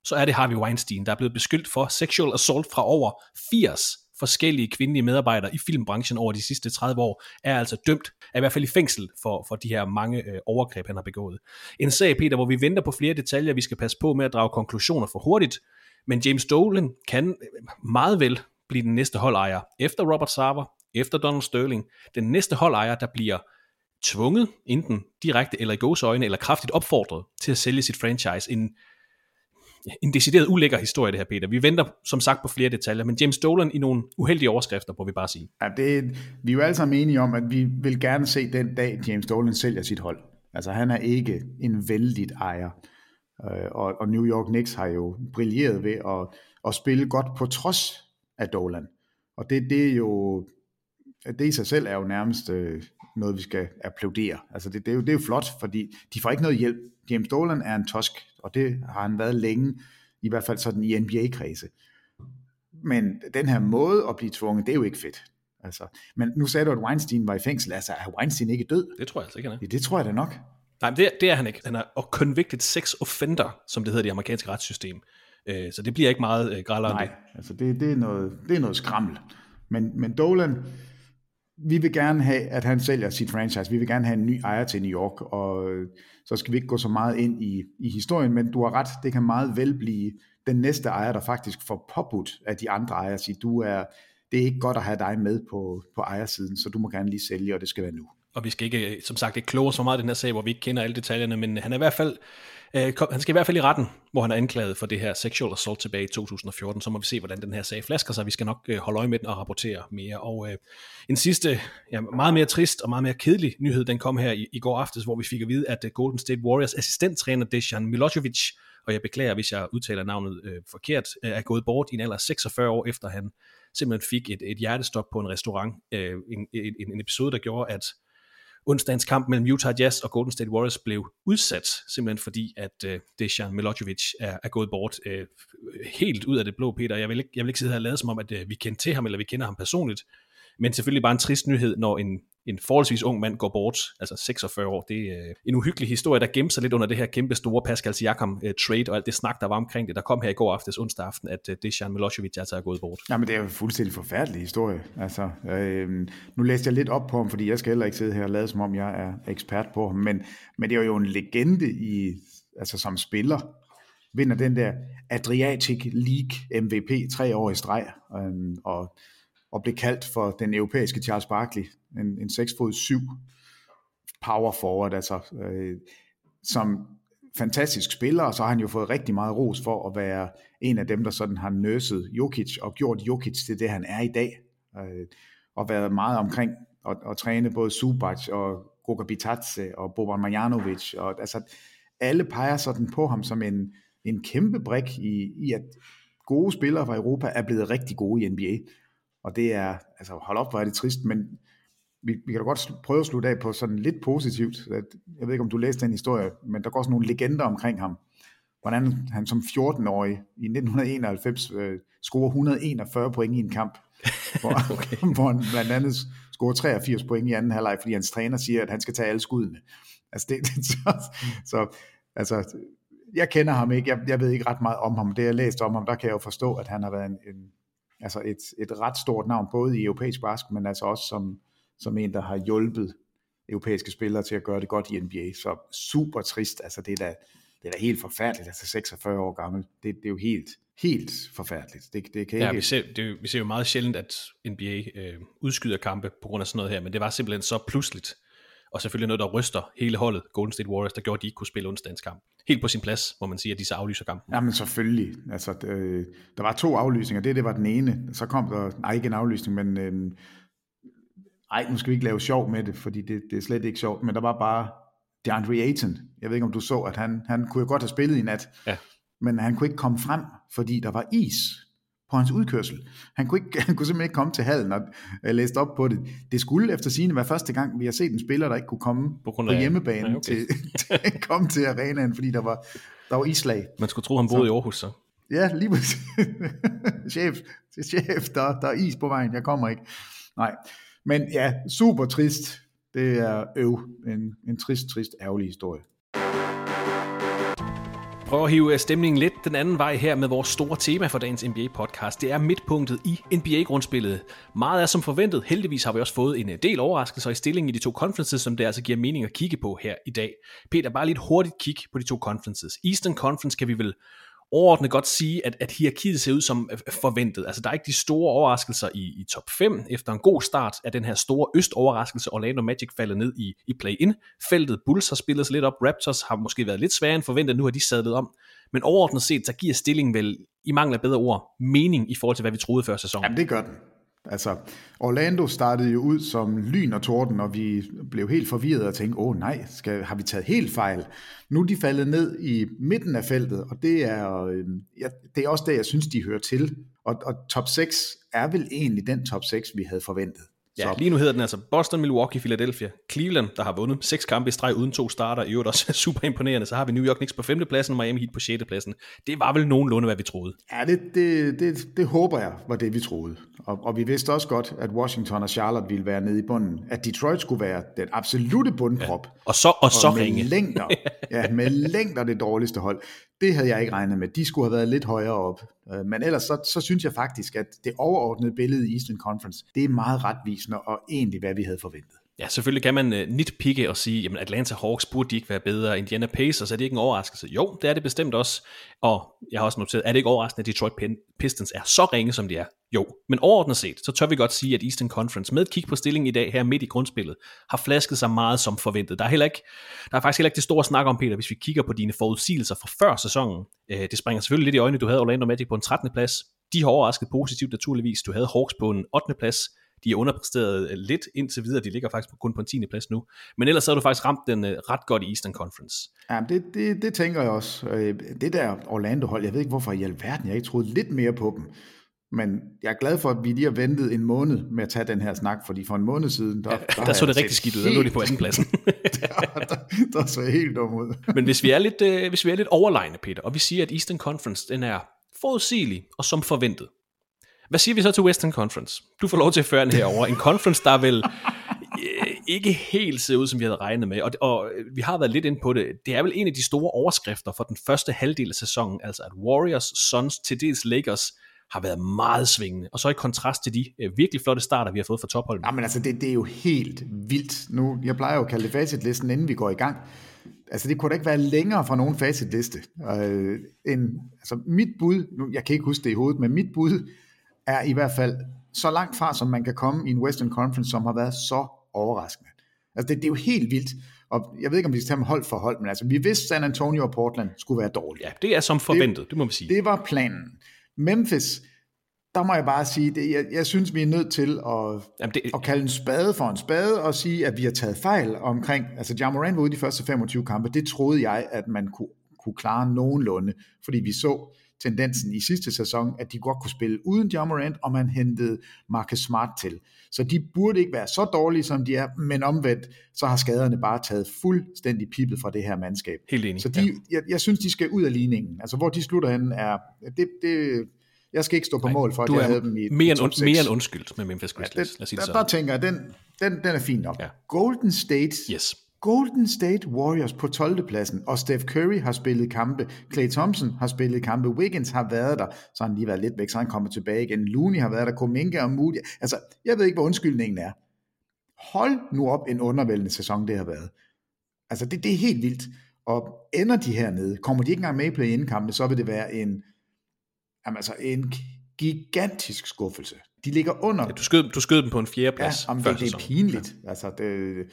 så er det Harvey Weinstein, der er blevet beskyldt for sexual assault fra over 80 forskellige kvindelige medarbejdere i filmbranchen over de sidste 30 år, er altså dømt, er i hvert fald i fængsel for, for de her mange øh, overgreb, han har begået. En sag, Peter, hvor vi venter på flere detaljer, vi skal passe på med at drage konklusioner for hurtigt, men James Dolan kan meget vel blive den næste holdejer efter Robert Sarver, efter Donald Sterling. Den næste holdejer, der bliver tvunget, enten direkte eller i gåsøjne, eller kraftigt opfordret til at sælge sit franchise. En, en decideret ulækker historie, det her, Peter. Vi venter som sagt på flere detaljer, men James Dolan i nogle uheldige overskrifter, må vi bare sige. Ja, det, vi er jo alle sammen enige om, at vi vil gerne se den dag, James Dolan sælger sit hold. Altså han er ikke en vældig ejer. Øh, og, og New York Knicks har jo brilleret ved at, at spille godt på trods af Dolan. Og det, det er jo, det i sig selv er jo nærmest øh, noget, vi skal applaudere. Altså det, det, er jo, det er jo flot, fordi de får ikke noget hjælp. James Dolan er en tosk, og det har han været længe, i hvert fald sådan i NBA-kredse. Men den her måde at blive tvunget, det er jo ikke fedt. Altså, men nu sagde du, at Weinstein var i fængsel. Altså, er Weinstein ikke død? Det tror jeg altså ikke, han er. Ja, det tror jeg da nok. Nej, det, det er han ikke. Han er a convicted sex offender, som det hedder i det amerikanske retssystem. Øh, så det bliver ikke meget øh, grælere Nej, altså det, det, er noget, det er noget skrammel. Men, men Dolan, vi vil gerne have, at han sælger sit franchise. Vi vil gerne have en ny ejer til New York, og øh, så skal vi ikke gå så meget ind i, i historien, men du har ret, det kan meget vel blive den næste ejer, der faktisk får påbudt af de andre ejere at sige, du er, det er ikke godt at have dig med på, på ejersiden, så du må gerne lige sælge, og det skal være nu. Og vi skal ikke, øh, som sagt, ikke kloge så meget i den her sag, hvor vi ikke kender alle detaljerne, men han er i hvert fald Øh, han skal i hvert fald i retten, hvor han er anklaget for det her sexual assault tilbage i 2014. Så må vi se, hvordan den her sag flasker sig. Vi skal nok øh, holde øje med den og rapportere mere. Og øh, en sidste, ja, meget mere trist og meget mere kedelig nyhed, den kom her i, i går aftes, hvor vi fik at vide, at øh, Golden State Warriors assistenttræner Dejan Milosevic, og jeg beklager, hvis jeg udtaler navnet øh, forkert, øh, er gået bort i en alder af 46 år, efter han simpelthen fik et, et hjertestop på en restaurant. Øh, en, en, en episode, der gjorde, at onsdagens kamp mellem Utah Jazz og Golden State Warriors blev udsat, simpelthen fordi, at øh, Dejan Milojevic er, er gået bort øh, helt ud af det blå, Peter. Jeg vil ikke, jeg vil ikke sidde her og lade som om, at øh, vi kender til ham, eller vi kender ham personligt, men selvfølgelig bare en trist nyhed, når en, en forholdsvis ung mand går bort, altså 46 år. Det er øh, en uhyggelig historie, der gemmer sig lidt under det her kæmpe store Pascal Siakam øh, trade og alt det snak, der var omkring det. Der kom her i går aftes onsdag aften, at øh, Dejan Milosevic altså er gået bort. Jamen det er jo en fuldstændig forfærdelig historie. Altså, øh, nu læste jeg lidt op på ham, fordi jeg skal heller ikke sidde her og lade som om jeg er ekspert på ham, men, men det er jo en legende i, altså som spiller, vinder den der Adriatic League MVP tre år i streg, øh, og og blev kaldt for den europæiske Charles Barkley, en, en 6 fod 7 power forward, altså øh, som fantastisk spiller, og så har han jo fået rigtig meget ros for at være en af dem, der sådan har nøset Jokic og gjort Jokic til det, han er i dag, øh, og været meget omkring og, og træne både Subac og Goga Bitadze og Boban Marjanovic, og altså alle peger sådan på ham som en, en kæmpe brik i, i, at gode spillere fra Europa er blevet rigtig gode i NBA. Og det er, altså hold op, hvor er det trist, men vi, vi kan da godt prøve at slutte af på sådan lidt positivt. Jeg ved ikke, om du læste den historie, men der går sådan nogle legender omkring ham. Hvordan han som 14-årig i 1991 øh, scorer 141 point i en kamp, hvor, okay. hvor han blandt andet scorer 83 point i anden halvleg, fordi hans træner siger, at han skal tage alle skuddene. Altså det, det så, så altså, jeg kender ham ikke, jeg, jeg ved ikke ret meget om ham. Det jeg læst om ham, der kan jeg jo forstå, at han har været en, en altså et, et ret stort navn, både i europæisk basket, men altså også som, som en, der har hjulpet europæiske spillere til at gøre det godt i NBA. Så super trist, altså det er da, det er da helt forfærdeligt, altså 46 år gammel. Det, det er jo helt, helt forfærdeligt. Det, det kan ja, ikke... vi ser, det, vi ser jo meget sjældent, at NBA øh, udskyder kampe på grund af sådan noget her, men det var simpelthen så pludseligt. Og selvfølgelig noget, der ryster hele holdet, Golden State Warriors, der gjorde, at de ikke kunne spille onsdagens kamp. Helt på sin plads, må man sige, at de så aflyser kampen. Jamen selvfølgelig. Altså, øh, der var to aflysninger. Det, det var den ene. Så kom der, nej ikke en aflysning, men øh, ej, nu skal vi ikke lave sjov med det, fordi det, det er slet ikke sjovt, men der var bare DeAndre Ayton. Jeg ved ikke, om du så, at han, han kunne jo godt have spillet i nat, ja. men han kunne ikke komme frem, fordi der var is på hans udkørsel. Han kunne, ikke, han kunne simpelthen ikke komme til hallen, og jeg læste op på det. Det skulle efter sigende være første gang, vi har set en spiller, der ikke kunne komme på, på hjemmebane ja, okay. til, til, komme til arenaen, fordi der var, der var islag. Man skulle tro, han boede så, i Aarhus så. Ja, lige præcis. chef, chef der, der er is på vejen, jeg kommer ikke. Nej, men ja, super trist. Det er øv. En, en trist, trist, ærgerlig historie prøver at hive øh, stemningen lidt den anden vej her med vores store tema for dagens NBA-podcast. Det er midtpunktet i NBA-grundspillet. Meget er som forventet. Heldigvis har vi også fået en øh, del overraskelser i stillingen i de to conferences, som det altså giver mening at kigge på her i dag. Peter, bare lige et hurtigt kig på de to conferences. Eastern Conference kan vi vel overordnet godt sige, at, at hierarkiet ser ud som øh, øh, forventet. Altså, der er ikke de store overraskelser i, i top 5. Efter en god start af den her store øst-overraskelse Orlando Magic faldet ned i, i play-in-feltet. Bulls har spillet sig lidt op, Raptors har måske været lidt sværere end forventet, nu har de sadlet om. Men overordnet set, så giver stillingen vel, i mangel af bedre ord, mening i forhold til, hvad vi troede før sæsonen. Jamen, det gør den. Altså, Orlando startede jo ud som lyn og torden, og vi blev helt forvirret og tænkte, åh nej, skal, har vi taget helt fejl? Nu er de faldet ned i midten af feltet, og det er, øhm, ja, det er også det, jeg synes, de hører til. Og, og top 6 er vel egentlig den top 6, vi havde forventet. Ja, lige nu hedder den altså Boston, Milwaukee, Philadelphia, Cleveland, der har vundet seks kampe i streg uden to starter, i øvrigt også super imponerende. Så har vi New York Knicks på femte pladsen, Miami Heat på sjette pladsen. Det var vel nogenlunde, hvad vi troede. Ja, det, det, det, det håber jeg var det, vi troede. Og, og vi vidste også godt, at Washington og Charlotte ville være nede i bunden. At Detroit skulle være den absolute bundprop. Ja. Og så, og, og så med ringe. Længder, ja, med længder det dårligste hold. Det havde jeg ikke regnet med. De skulle have været lidt højere op. Øh, men ellers så, så synes jeg faktisk, at det overordnede billede i Eastern Conference, det er meget retvisende og egentlig, hvad vi havde forventet. Ja, selvfølgelig kan man uh, nitpikke og sige, jamen Atlanta Hawks burde de ikke være bedre. Indiana Pacers, er det ikke en overraskelse? Jo, det er det bestemt også. Og jeg har også noteret, er det ikke overraskende, at Detroit Pistons er så ringe, som de er? Jo, men overordnet set, så tør vi godt sige, at Eastern Conference med et kig på stillingen i dag her midt i grundspillet, har flasket sig meget som forventet. Der er, heller ikke, der er faktisk heller ikke det store snak om, Peter, hvis vi kigger på dine forudsigelser fra før sæsonen. Uh, det springer selvfølgelig lidt i øjnene, du havde Orlando Magic på en 13. plads. De har overrasket positivt naturligvis. Du havde Hawks på en 8. plads de er underpræsteret øh, lidt indtil videre, de ligger faktisk kun på en 10. plads nu. Men ellers så har du faktisk ramt den uh, ret godt i Eastern Conference. Ja, det, det, det tænker jeg også. Øh, det der Orlando-hold, jeg ved ikke hvorfor i alverden, jeg ikke troede lidt mere på dem. Men jeg er glad for, at vi lige har ventet en måned med at tage den her snak, fordi for en måned siden, der, ja, der, der så det rigtig skidt ud, der lå de på anden pladsen. der, der, der, så helt dum ud. Men hvis vi er lidt, uh, hvis vi er lidt overlegne, Peter, og vi siger, at Eastern Conference, den er forudsigelig og som forventet, hvad siger vi så til Western Conference? Du får lov til at føre den herover. En conference, der vel øh, ikke helt ser ud, som vi havde regnet med. Og, og vi har været lidt ind på det. Det er vel en af de store overskrifter for den første halvdel af sæsonen, altså at Warriors, Suns, til dels Lakers, har været meget svingende. Og så i kontrast til de øh, virkelig flotte starter, vi har fået fra topholdet. Jamen altså, det, det er jo helt vildt. Nu, jeg plejer jo at kalde det facitlisten, inden vi går i gang. Altså, det kunne da ikke være længere fra nogen facitliste. Øh, en, altså, mit bud, nu, jeg kan ikke huske det i hovedet, men mit bud er i hvert fald så langt fra, som man kan komme i en Western Conference, som har været så overraskende. Altså det, det er jo helt vildt. Og jeg ved ikke, om vi skal tage hold for hold, men altså vi vidste, San Antonio og Portland skulle være dårlige. Ja, det er som forventet, det, det må man sige. Det var planen. Memphis, der må jeg bare sige, det, jeg, jeg synes, vi er nødt til at, Jamen det, at kalde en spade for en spade, og sige, at vi har taget fejl omkring, altså Jamoran var ude de første 25 kampe, det troede jeg, at man kunne, kunne klare nogenlunde, fordi vi så tendensen i sidste sæson, at de godt kunne spille uden Jamorant, og man hentede Marcus Smart til. Så de burde ikke være så dårlige, som de er, men omvendt, så har skaderne bare taget fuldstændig pippet fra det her mandskab. Helt enig. Så de, ja. jeg, jeg synes, de skal ud af ligningen. Altså, hvor de slutter hen, er... Det, det, jeg skal ikke stå på Nej, mål for, at jeg havde dem i mere, top 6. mere end undskyldt med Memphis Grizzlies. Ja, det, der, der tænker jeg, den, den, den er fin nok. Ja. Golden State yes. Golden State Warriors på 12. pladsen, og Steph Curry har spillet kampe, Clay Thompson har spillet kampe, Wiggins har været der, så har han lige været lidt væk, så han kommer tilbage igen, Looney har været der, Kuminga og Moody, altså jeg ved ikke, hvor undskyldningen er. Hold nu op en undervældende sæson, det har været. Altså det, det er helt vildt, og ender de hernede, kommer de ikke engang med i play-in-kampene, så vil det være en, jamen altså en gigantisk skuffelse. De ligger under... Ja, du, skød, du skød dem på en fjerde plads. Ja, jamen, det, det er pinligt. Ja. Altså, det,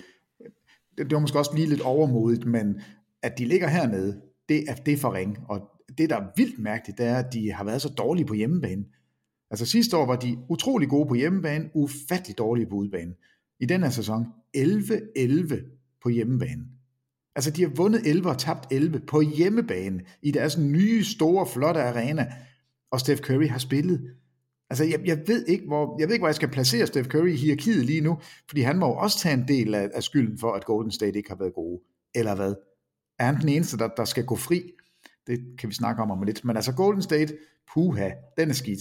det, det var måske også lige lidt overmodigt, men at de ligger hernede, det er, det er for ring. Og det, der er vildt mærkeligt, det er, at de har været så dårlige på hjemmebane. Altså sidste år var de utrolig gode på hjemmebane, ufattelig dårlige på udebane. I den her sæson 11-11 på hjemmebane. Altså de har vundet 11 og tabt 11 på hjemmebane i deres nye, store, flotte arena. Og Steph Curry har spillet. Altså jeg, jeg, ved ikke, hvor, jeg ved ikke, hvor jeg skal placere Steph Curry i hierarkiet lige nu, fordi han må jo også tage en del af, af skylden for, at Golden State ikke har været gode. Eller hvad? Er han den eneste, der, der skal gå fri? Det kan vi snakke om om lidt. Men altså Golden State, puha, den er skidt.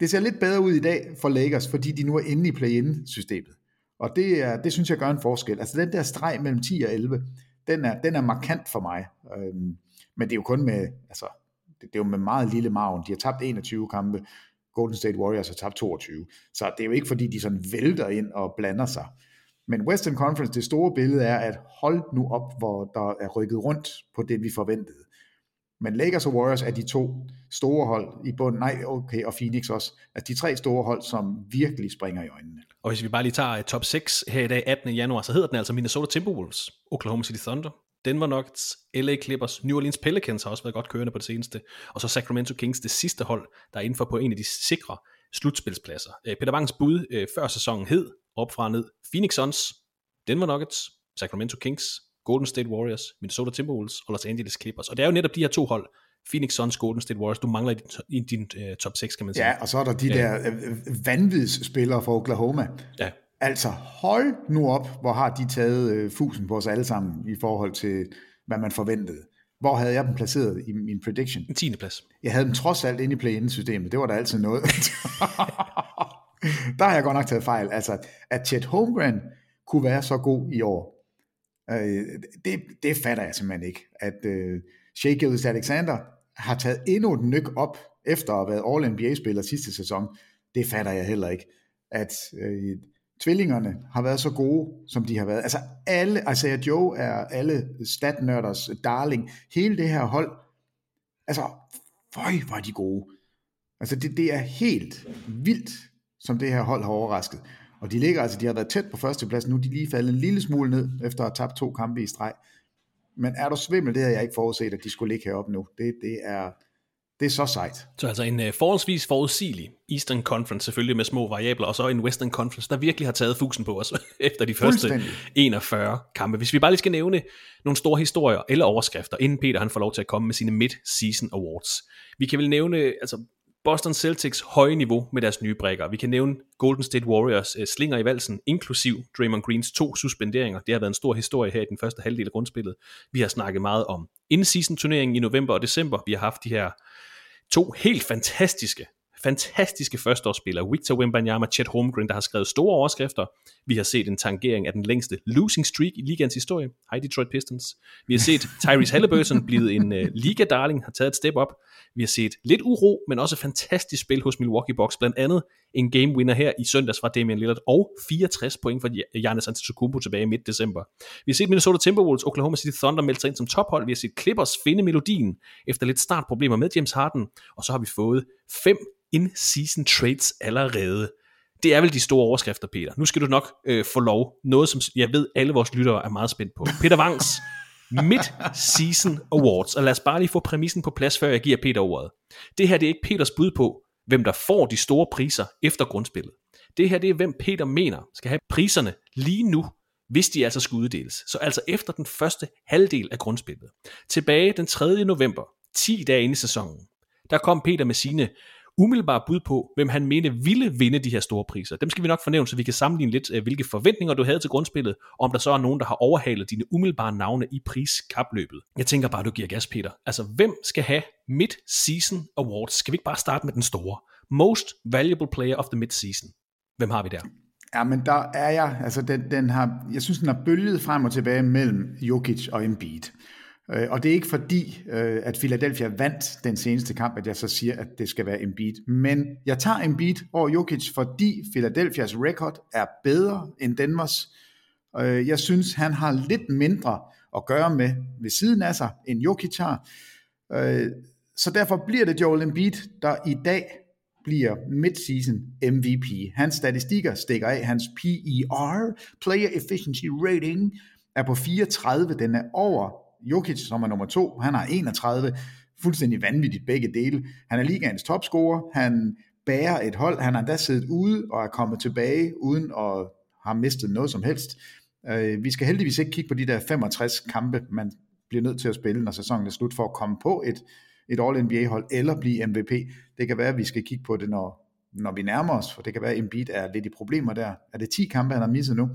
Det ser lidt bedre ud i dag for Lakers, fordi de nu er inde i play-in-systemet. Og det, er, det synes jeg gør en forskel. Altså den der streg mellem 10 og 11, den er, den er markant for mig. Øhm, men det er jo kun med, altså, det, det er jo med meget lille maven. De har tabt 21 kampe, Golden State Warriors har tabt 22. Så det er jo ikke fordi, de sådan vælter ind og blander sig. Men Western Conference, det store billede er, at hold nu op, hvor der er rykket rundt på det, vi forventede. Men Lakers og Warriors er de to store hold i bunden, nej, okay, og Phoenix også, altså de tre store hold, som virkelig springer i øjnene. Og hvis vi bare lige tager eh, top 6 her i dag, 18. januar, så hedder den altså Minnesota Timberwolves, Oklahoma City Thunder, Denver Nuggets, LA Clippers, New Orleans Pelicans har også været godt kørende på det seneste, og så Sacramento Kings, det sidste hold, der er inden for på en af de sikre slutspilspladser. Øh, Peter Bangs bud øh, før sæsonen hed, op fra ned, Phoenix Suns, Denver Nuggets, Sacramento Kings, Golden State Warriors, Minnesota Timberwolves og Los Angeles Clippers. Og det er jo netop de her to hold, Phoenix Suns, Golden State Warriors, du mangler i din, i din uh, top 6, kan man sige. Ja, og så er der de der uh, vanvidsspillere fra Oklahoma. Ja. Altså, hold nu op, hvor har de taget uh, fusen på os alle sammen i forhold til, hvad man forventede. Hvor havde jeg dem placeret i min prediction? En 10. plads. Jeg havde dem trods alt inde i play-in-systemet. Det var der altid noget. der har jeg godt nok taget fejl. Altså, at Chet Holmgren kunne være så god i år, øh, det, det fatter jeg simpelthen ikke. At øh, Shea Gillis Alexander har taget endnu et nyk op, efter at have været All-NBA-spiller sidste sæson, det fatter jeg heller ikke. At øh, tvillingerne har været så gode, som de har været. Altså alle, Isaiah Joe er alle statnørders darling. Hele det her hold, altså, føj, var de gode. Altså det, det er helt vildt, som det her hold har overrasket. Og de ligger altså, de har været tæt på førsteplads, nu er de lige faldet en lille smule ned, efter at have tabt to kampe i streg. Men er du svimmel, det havde jeg ikke forudset, at de skulle ligge heroppe nu. Det, det er, det er så sejt. Så altså en uh, forholdsvis forudsigelig Eastern Conference, selvfølgelig med små variabler, og så en Western Conference, der virkelig har taget fusen på os efter de første 41 kampe. Hvis vi bare lige skal nævne nogle store historier eller overskrifter, inden Peter han får lov til at komme med sine mid-season awards. Vi kan vel nævne, altså Boston Celtics høje niveau med deres nye brækker. Vi kan nævne Golden State Warriors øh, slinger i valsen, inklusiv Draymond Greens to suspenderinger. Det har været en stor historie her i den første halvdel af grundspillet. Vi har snakket meget om in-season turneringen i november og december. Vi har haft de her to helt fantastiske fantastiske førsteårsspillere, Victor Wembanyama, Chet Holmgren, der har skrevet store overskrifter. Vi har set en tangering af den længste losing streak i ligans historie. Hej Detroit Pistons. Vi har set Tyrese Halliburton blive en uh, liga-darling, har taget et step op. Vi har set lidt uro, men også fantastisk spil hos Milwaukee Bucks, blandt andet en game winner her i søndags fra Damian Lillard, og 64 point fra Giannis Antetokounmpo tilbage i midt december. Vi har set Minnesota Timberwolves, Oklahoma City Thunder melde sig ind som tophold. Vi har set Clippers finde melodien efter lidt startproblemer med James Harden, og så har vi fået fem in-season trades allerede. Det er vel de store overskrifter, Peter. Nu skal du nok øh, få lov. Noget, som jeg ved, alle vores lyttere er meget spændt på. Peter Wangs Mid-Season Awards. Og lad os bare lige få præmissen på plads, før jeg giver Peter ordet. Det her det er ikke Peters bud på, hvem der får de store priser efter grundspillet. Det her det er, hvem Peter mener skal have priserne lige nu, hvis de altså skal uddeles. Så altså efter den første halvdel af grundspillet. Tilbage den 3. november, 10 dage inde i sæsonen, der kom Peter med sine umiddelbare bud på, hvem han mente ville vinde de her store priser. Dem skal vi nok fornævne, så vi kan sammenligne lidt, øh, hvilke forventninger du havde til grundspillet, og om der så er nogen, der har overhalet dine umiddelbare navne i priskapløbet. Jeg tænker bare, du giver gas, Peter. Altså, hvem skal have Mid-Season Awards? Skal vi ikke bare starte med den store? Most Valuable Player of the Mid-Season. Hvem har vi der? Ja, men der er jeg, altså den, den har, jeg synes, den har bølget frem og tilbage mellem Jokic og Embiid. Øh, og det er ikke fordi, øh, at Philadelphia vandt den seneste kamp, at jeg så siger, at det skal være Embiid. Men jeg tager Embiid over Jokic, fordi Philadelphias record er bedre end Danmarks. Øh, jeg synes, han har lidt mindre at gøre med ved siden af sig, end Jokic har. Øh, så derfor bliver det Joel Embiid, der i dag bliver midseason MVP. Hans statistikker stikker af, hans PER, Player Efficiency Rating, er på 34, den er over Jokic, som er nummer to, han har 31, fuldstændig vanvittigt begge dele. Han er ligaens topscorer, han bærer et hold, han har endda siddet ude og er kommet tilbage uden at have mistet noget som helst. Øh, vi skal heldigvis ikke kigge på de der 65 kampe, man bliver nødt til at spille, når sæsonen er slut, for at komme på et, et All-NBA-hold eller blive MVP. Det kan være, at vi skal kigge på det, når, når vi nærmer os, for det kan være, at Embiid er lidt i problemer der. Er det 10 kampe, han har misset nu?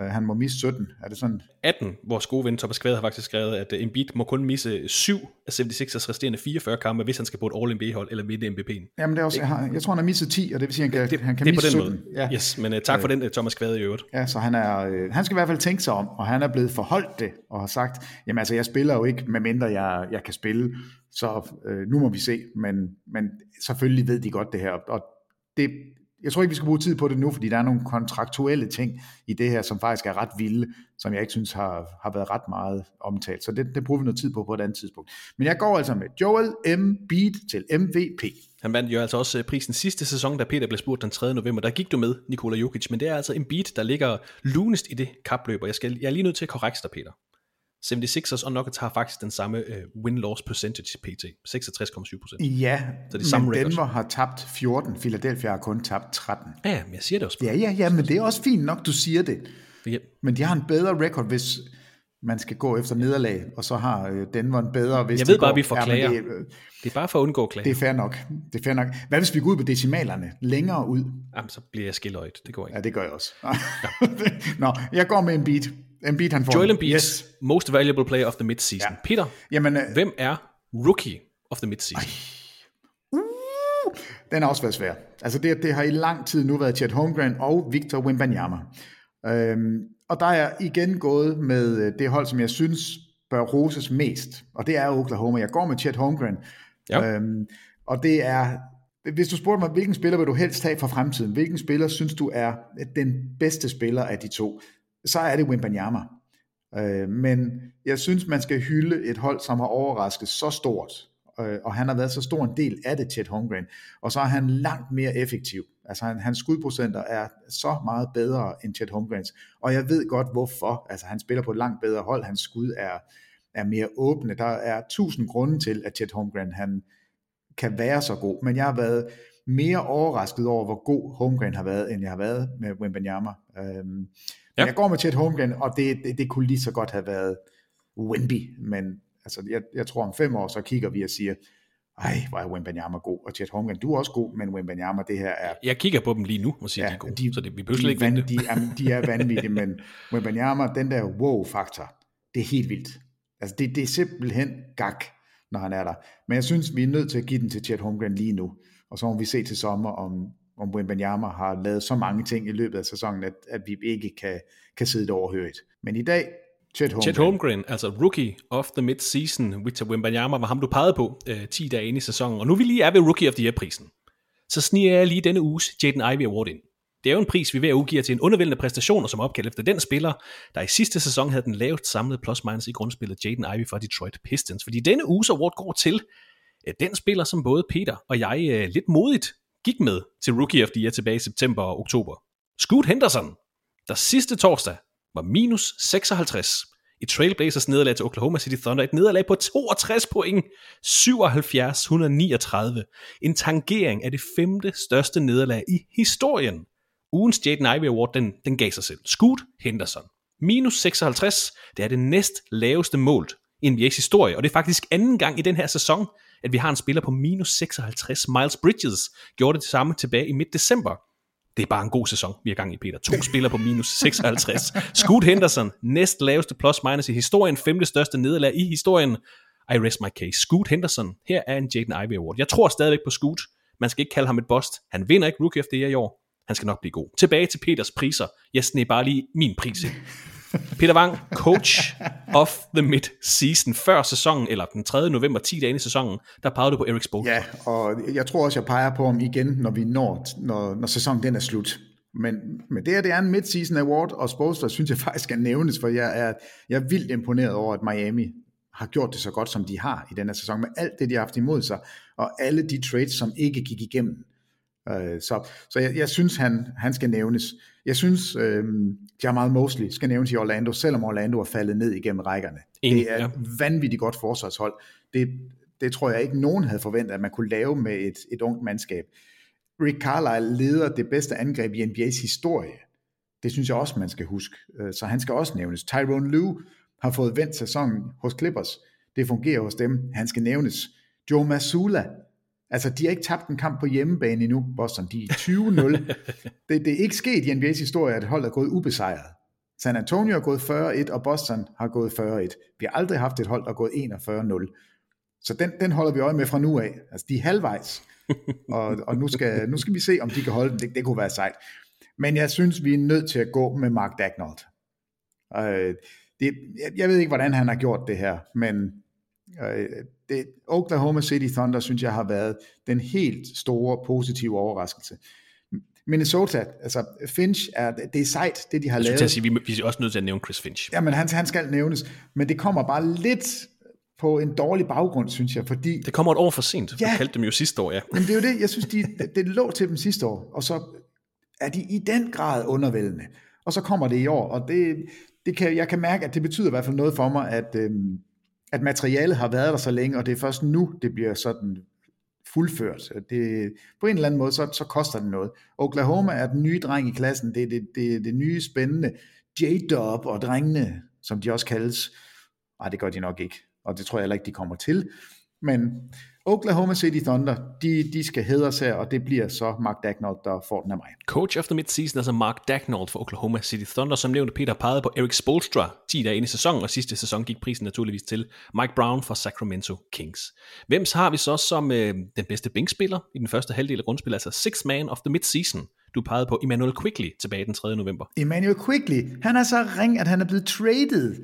Uh, han må misse 17. Er det sådan? 18. Vores gode ven Thomas Kvade har faktisk skrevet, at uh, Embiid må kun misse 7 af 76ers resterende 44 kampe, hvis han skal på et All-NBA-hold eller vinde MVP'en. Jamen det er også, jeg, har, jeg tror, han har misset 10, og det vil sige, at han kan, det, han kan det misse på den 17. måde. Ja. Yes, men uh, tak for uh, den, Thomas Kvade i øvrigt. Ja, så han, er, uh, han skal i hvert fald tænke sig om, og han er blevet forholdt det, og har sagt, jamen altså, jeg spiller jo ikke, medmindre jeg, jeg kan spille, så uh, nu må vi se, men, men selvfølgelig ved de godt det her, og det, jeg tror ikke, vi skal bruge tid på det nu, fordi der er nogle kontraktuelle ting i det her, som faktisk er ret vilde, som jeg ikke synes har, har været ret meget omtalt. Så det, det bruger vi noget tid på på et andet tidspunkt. Men jeg går altså med Joel Embiid til MVP. Han vandt jo altså også øh, prisen sidste sæson, da Peter blev spurgt den 3. november. Der gik du med, Nikola Jokic, men det er altså en beat, der ligger lunest i det kapløb, og jeg, skal, jeg er lige nødt til at korrekte dig, Peter. 76ers og Nuggets har faktisk den samme uh, win-loss percentage pt. 66,7%. Ja, så det er men Denver har tabt 14, Philadelphia har kun tabt 13. Ja, men jeg siger det også. Ja, ja, ja, men det er også fint nok, du siger det. Ja. Men de har en bedre record, hvis man skal gå efter nederlag, og så har Denver en bedre, hvis Jeg ved de bare, går, vi får klager. det, det er bare for at undgå klager. Det er fair nok. Det er fair nok. Hvad hvis vi går ud på decimalerne længere ud? Jamen, så bliver jeg skilløjet. Det går ikke. Ja, det gør jeg også. Nå, jeg går med Embiid. Embiid, han får Joel. Embiid, yes. most valuable player of the midseason. Ja. Peter, Jamen, øh, hvem er rookie of the midseason? Uh, den har også været svær. Altså det, det har i lang tid nu været Chet Holmgren og Victor Wembanyama. Øhm, og der er jeg igen gået med øh, det hold, som jeg synes bør roses mest, og det er Oklahoma. Jeg går med Chet Holmgren. Ja. Øhm, og det er, hvis du spurgte mig, hvilken spiller vil du helst have for fremtiden? Hvilken spiller synes du er den bedste spiller af de to? Så er det Wembanyama. Øh, men jeg synes, man skal hylde et hold, som har overrasket så stort, øh, og han har været så stor en del af det, Chet Holmgren, og så er han langt mere effektiv. Altså han, hans skudprocenter er så meget bedre end Chet Holmgrens, og jeg ved godt hvorfor. Altså han spiller på et langt bedre hold, hans skud er, er mere åbne. Der er tusind grunde til, at Chet Holmgren han kan være så god, men jeg har været mere overrasket over, hvor god Holmgren har været, end jeg har været med Wembanyama. Øhm, Ja. Jeg går med Chet Holmgren, og det, det, det kunne lige så godt have været Wemby, men altså, jeg, jeg tror om fem år, så kigger vi og siger, ej, hvor er Wembanyama god, og Chet Holmgren, du er også god, men Wembanyama, det her er... Jeg kigger på dem lige nu og siger, ja, de er gode, de, så det, vi behøver de, ikke vente. De, er, de er vanvittige, men Wembanyama, den der wow-faktor, det er helt vildt. Altså, det, det er simpelthen gak, når han er der. Men jeg synes, vi er nødt til at give den til Chet Holmgren lige nu, og så må vi se til sommer, om, om Wembanyama har lavet så mange ting i løbet af sæsonen, at, at vi ikke kan, kan sidde det overhørigt. Men i dag, Chet Holmgren. Chet Holmgren, altså rookie of the mid-season, Victor Wembanyama var ham, du pegede på øh, 10 dage inde i sæsonen. Og nu vi lige er ved Rookie of the Year-prisen, så sniger jeg lige denne uges Jaden Ivey Award ind. Det er jo en pris, vi ved at udgive til en undervældende præstation, og som opkald efter den spiller, der i sidste sæson havde den lavest samlede plus-minus i grundspillet Jaden Ivey fra Detroit Pistons. Fordi denne uges award går til øh, den spiller, som både Peter og jeg øh, lidt modigt gik med til Rookie of the Year tilbage i september og oktober. Scoot Henderson, der sidste torsdag var minus 56 i Trailblazers nederlag til Oklahoma City Thunder. Et nederlag på 62 point, 77-139. En tangering af det femte største nederlag i historien. Ugens Jaden Ivey Award, den, den gav sig selv. Scoot Henderson. Minus 56, det er det næst laveste målt i NBA's historie, og det er faktisk anden gang i den her sæson, at vi har en spiller på minus 56. Miles Bridges gjorde det samme tilbage i midt december. Det er bare en god sæson, vi er gang i, Peter. To spillere på minus 56. Scoot Henderson, næst laveste plus minus i historien, femte største nederlag i historien. I rest my case. Scoot Henderson, her er en Jaden Ivey Award. Jeg tror stadigvæk på Scoot. Man skal ikke kalde ham et bust. Han vinder ikke Rookie of the Year i år. Han skal nok blive god. Tilbage til Peters priser. Jeg sneg bare lige min pris ind. Peter Wang, coach of the mid-season, før sæsonen, eller den 3. november, 10 dage i sæsonen, der pegede du på Erik Spoelstra. Ja, og jeg tror også, jeg peger på ham igen, når vi når, når, når sæsonen den er slut. Men, men det her, det er en mid-season award, og Spoelstra synes jeg faktisk skal nævnes, for jeg er, jeg er vildt imponeret over, at Miami har gjort det så godt, som de har i den her sæson, med alt det, de har haft imod sig, og alle de trades, som ikke gik igennem. Øh, så så jeg, jeg synes, han, han skal nævnes. Jeg synes, øh, Jamal Mosley skal nævnes i Orlando, selvom Orlando er faldet ned igennem rækkerne. Enig, det er ja. vanvittigt godt forsvarshold. Det, det tror jeg ikke, nogen havde forventet, at man kunne lave med et, et ungt mandskab. Rick Carlisle leder det bedste angreb i NBA's historie. Det synes jeg også, man skal huske. Øh, Så han skal også nævnes. Tyrone Lue har fået vendt sæsonen hos Clippers. Det fungerer hos dem. Han skal nævnes. Joe Masula. Altså, de har ikke tabt en kamp på hjemmebane endnu, Boston. De er 20-0. det, det er ikke sket i NBA's historie, at et hold er gået ubesejret. San Antonio er gået 40-1, og Boston har gået 40-1. Vi har aldrig haft et hold, der er gået 41-0. Så den, den holder vi øje med fra nu af. Altså, de er halvvejs. og og nu, skal, nu skal vi se, om de kan holde den. Det, det kunne være sejt. Men jeg synes, vi er nødt til at gå med Mark Dagnall. Øh, det, jeg, jeg ved ikke, hvordan han har gjort det her, men det, Oklahoma City Thunder, synes jeg, har været den helt store positive overraskelse. Minnesota, altså Finch, er, det er sejt, det de har Jeg lavet. at sige, vi, vi er også nødt til at nævne Chris Finch. Jamen, han, han skal nævnes, men det kommer bare lidt på en dårlig baggrund, synes jeg, fordi Det kommer et år for sent. Ja. Vi kaldte dem jo sidste år, ja. Jamen, det er jo det, jeg synes, de, det, det lå til dem sidste år, og så er de i den grad undervældende. Og så kommer det i år, og det, det kan, jeg kan mærke, at det betyder i hvert fald noget for mig, at, øhm, at materialet har været der så længe, og det er først nu, det bliver sådan fuldført. Det, på en eller anden måde, så, så koster det noget. Oklahoma er den nye dreng i klassen, det er det, det, det nye spændende. J-Dub og drengene, som de også kaldes, nej, det gør de nok ikke, og det tror jeg heller ikke, de kommer til. Men Oklahoma City Thunder, de, de skal hedres her, og det bliver så Mark Dagnall, der får den af mig. Coach of the midseason, altså Mark Dagnall for Oklahoma City Thunder, som nævnte Peter pegede på Eric Spolstra 10 dage inde i sæsonen, og sidste sæson gik prisen naturligvis til Mike Brown for Sacramento Kings. Hvem har vi så som øh, den bedste bænkspiller i den første halvdel af grundspillet, altså six man of the midseason? Du pegede på Emmanuel Quickly tilbage den 3. november. Emmanuel Quickly, han er så ring, at han er blevet traded.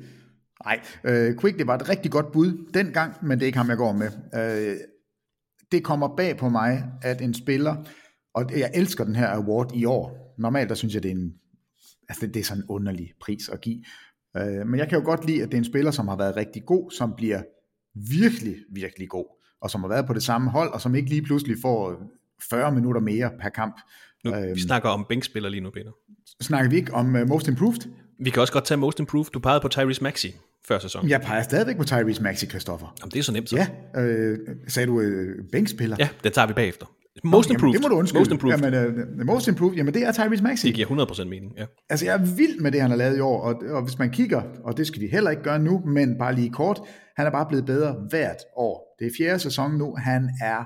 Nej, øh, Quickly var et rigtig godt bud dengang, men det er ikke ham, jeg går med. Øh, det kommer bag på mig, at en spiller, og jeg elsker den her award i år. Normalt, der synes jeg, det er en, altså det er sådan en underlig pris at give. Øh, men jeg kan jo godt lide, at det er en spiller, som har været rigtig god, som bliver virkelig, virkelig god, og som har været på det samme hold, og som ikke lige pludselig får 40 minutter mere per kamp. Nu, vi snakker om bænkspiller lige nu, Peter. Snakker vi ikke om uh, Most Improved? Vi kan også godt tage Most Improved. Du pegede på Tyrese Maxey før sæsonen. Jeg peger stadigvæk på Tyrese Maxey, Christoffer. Jamen, det er så nemt så. Ja, øh, sagde du øh, bænkspiller? Ja, den tager vi bagefter. Most Improved. Jamen, det må du undskylde. Most Improved. Jamen, uh, most Improved, jamen det er Tyrese Maxey. Det giver 100% mening, ja. Altså, jeg er vild med det, han har lavet i år, og, og hvis man kigger, og det skal vi heller ikke gøre nu, men bare lige kort, han er bare blevet bedre hvert år. Det er fjerde sæson nu, han er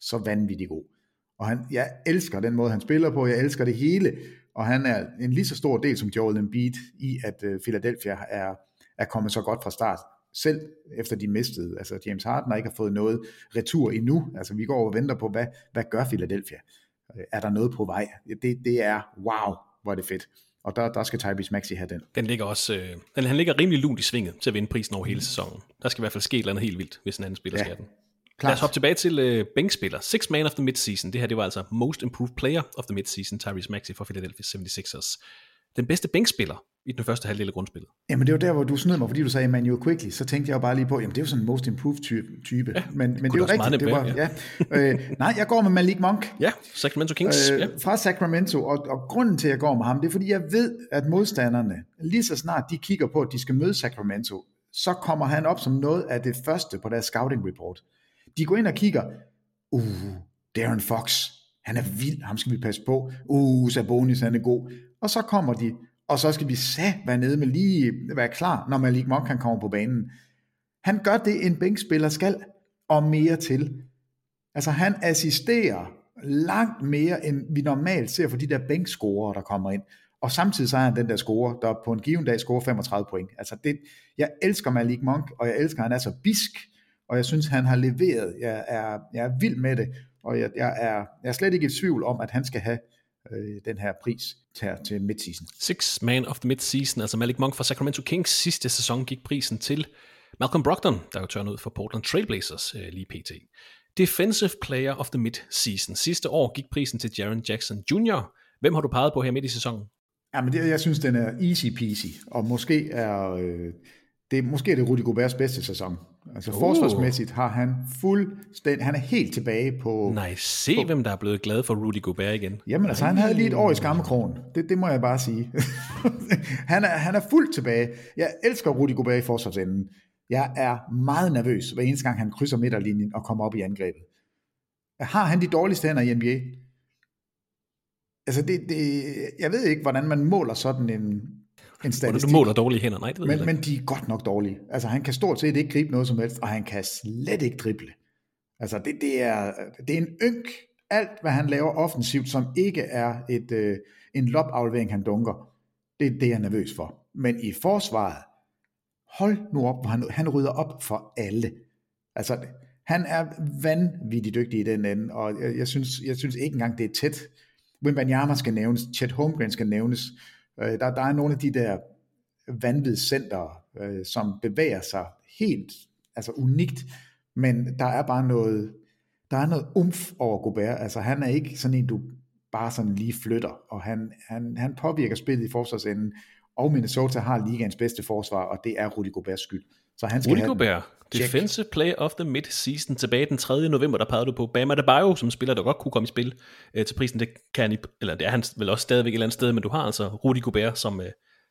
så vanvittig god. Og han, jeg elsker den måde, han spiller på, jeg elsker det hele, og han er en lige så stor del som Joel Embiid i, at uh, Philadelphia er, er kommet så godt fra start. Selv efter de mistede, altså James Harden har ikke har fået noget retur endnu, altså vi går og venter på, hvad, hvad gør Philadelphia? Er der noget på vej? Det, det er wow, hvor er det fedt. Og der, der skal Tyrese Maxey have den. Den ligger også, øh, den, han ligger rimelig lunt i svinget til at vinde prisen over hele sæsonen. Der skal i hvert fald ske et eller andet helt vildt, hvis en anden spiller Ja, skal den. klart. Lad os hoppe tilbage til øh, bænkspiller. Six man of the midseason. Det her det var altså Most Improved Player of the Midseason, Tyrese Maxey for Philadelphia 76ers. Den bedste bænkspiller i den første halvdel af grundspillet. Jamen det var der, hvor du snød mig, fordi du sagde Emmanuel Quickly, så tænkte jeg jo bare lige på, jamen det er jo sådan en most improved type. Ja, men, men det er også meget rigtigt, det var, være, ja. øh, nej, jeg går med Malik Monk. Ja, Sacramento Kings. Øh, ja. fra Sacramento, og, og grunden til, at jeg går med ham, det er, fordi jeg ved, at modstanderne, lige så snart de kigger på, at de skal møde Sacramento, så kommer han op som noget af det første på deres scouting report. De går ind og kigger, uh, Darren Fox, han er vild, ham skal vi passe på, uh, Sabonis, han er god, og så kommer de, og så skal vi så være nede med lige være klar, når Malik Monk kan komme på banen. Han gør det, en bænkspiller skal, og mere til. Altså han assisterer langt mere, end vi normalt ser for de der bænkscorer, der kommer ind. Og samtidig så er han den der scorer, der på en given dag scorer 35 point. Altså det, jeg elsker Malik Monk, og jeg elsker, at han er så bisk, og jeg synes, han har leveret. Jeg er, jeg er vild med det, og jeg, jeg, er, jeg er slet ikke i tvivl om, at han skal have øh, den her pris til, til midseason. Six man of the midseason, altså Malik Monk fra Sacramento Kings. Sidste sæson gik prisen til Malcolm Brogdon, der jo tørnede ud for Portland Trailblazers øh, lige pt. Defensive Player of the Mid-Season. Sidste år gik prisen til Jaron Jackson Jr. Hvem har du peget på her midt i sæsonen? Ja, men det, jeg synes, den er easy peasy, og måske er, øh, det er måske det Rudy Goberts bedste sæson. Altså Uh. forsvarsmæssigt har han fuldstændig, han er helt tilbage på... Nej, se på, hvem der er blevet glad for Rudy Gobert igen. Jamen altså, han havde lige et år i skammekrogen. Det, det må jeg bare sige. han, er, han er fuldt tilbage. Jeg elsker Rudy Gobert i forsvarsenden. Jeg er meget nervøs, hver eneste gang han krydser midterlinjen og kommer op i angrebet. Har han de dårligste hænder i NBA? Altså, det, det, jeg ved ikke, hvordan man måler sådan en, en statistik. du måler dårlige hænder? Nej, det ved jeg Men, ikke. men de er godt nok dårlige. Altså, han kan stort set ikke gribe noget som helst, og han kan slet ikke drible. Altså, det, det, er, det er en ynk. Alt, hvad han laver offensivt, som ikke er et, øh, en lopaflevering, han dunker, det er det, jeg er nervøs for. Men i forsvaret, hold nu op, hvor han, han rydder op for alle. Altså, han er vanvittigt dygtig i den ende, og jeg, jeg, synes, jeg synes ikke engang, det er tæt. Wimbanyama skal nævnes, Chet Holmgren skal nævnes. Øh, der, der er nogle af de der vanvidscenter, øh, som bevæger sig helt altså unikt, men der er bare noget, der er noget umf over Gobert. Altså han er ikke sådan en, du bare sådan lige flytter, og han, han, han påvirker spillet i forsvarsenden, og Minnesota har ligaens bedste forsvar, og det er Rudy Goberts skyld. Så han skal Check. Defensive Player of the Mid-Season, tilbage den 3. november, der pegede du på Bam Adebayo, som spiller, der godt kunne komme i spil øh, til prisen. Det kan han, i- eller det er han vel også stadigvæk et eller andet sted, men du har altså Rudy Gobert som, øh,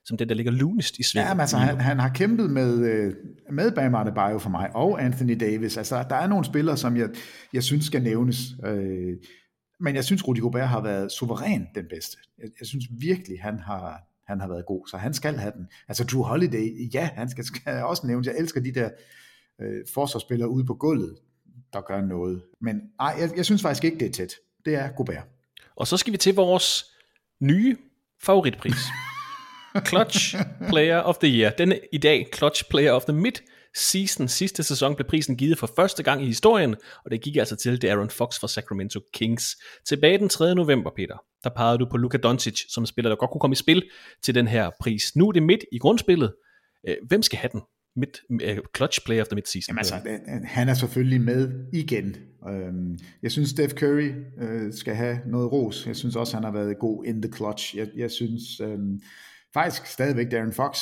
som den, der ligger lunest i sving. Ja, men altså, han, han har kæmpet med, øh, med Bam Adebayo for mig, og Anthony Davis. Altså, der er nogle spillere, som jeg, jeg synes skal nævnes. Øh, men jeg synes, Rudy Gobert har været suveræn den bedste. Jeg, jeg synes virkelig, han har, han har været god, så han skal have den. Altså, Drew Holiday, ja, han skal, skal også nævnes. Jeg elsker de der øh, forsvarsspillere ude på gulvet, der gør noget. Men ej, jeg, jeg synes faktisk ikke, det er tæt. Det er Gobert. Og så skal vi til vores nye favoritpris. Clutch Player of the Year. Denne i dag, Clutch Player of the season. Sidste sæson blev prisen givet for første gang i historien, og det gik altså til Darren Fox fra Sacramento Kings. Tilbage den 3. november, Peter, der pegede du på Luka Doncic, som spiller, der godt kunne komme i spil til den her pris. Nu er det midt i grundspillet. Øh, hvem skal have den? Mid, uh, øh, clutch Player efter the season Jamen altså, øh, han er selvfølgelig med igen. Øhm, jeg synes, Steph Curry skal have noget ros. Jeg synes også, han har været god in the clutch. Jeg, jeg synes øhm, faktisk stadigvæk, Darren Fox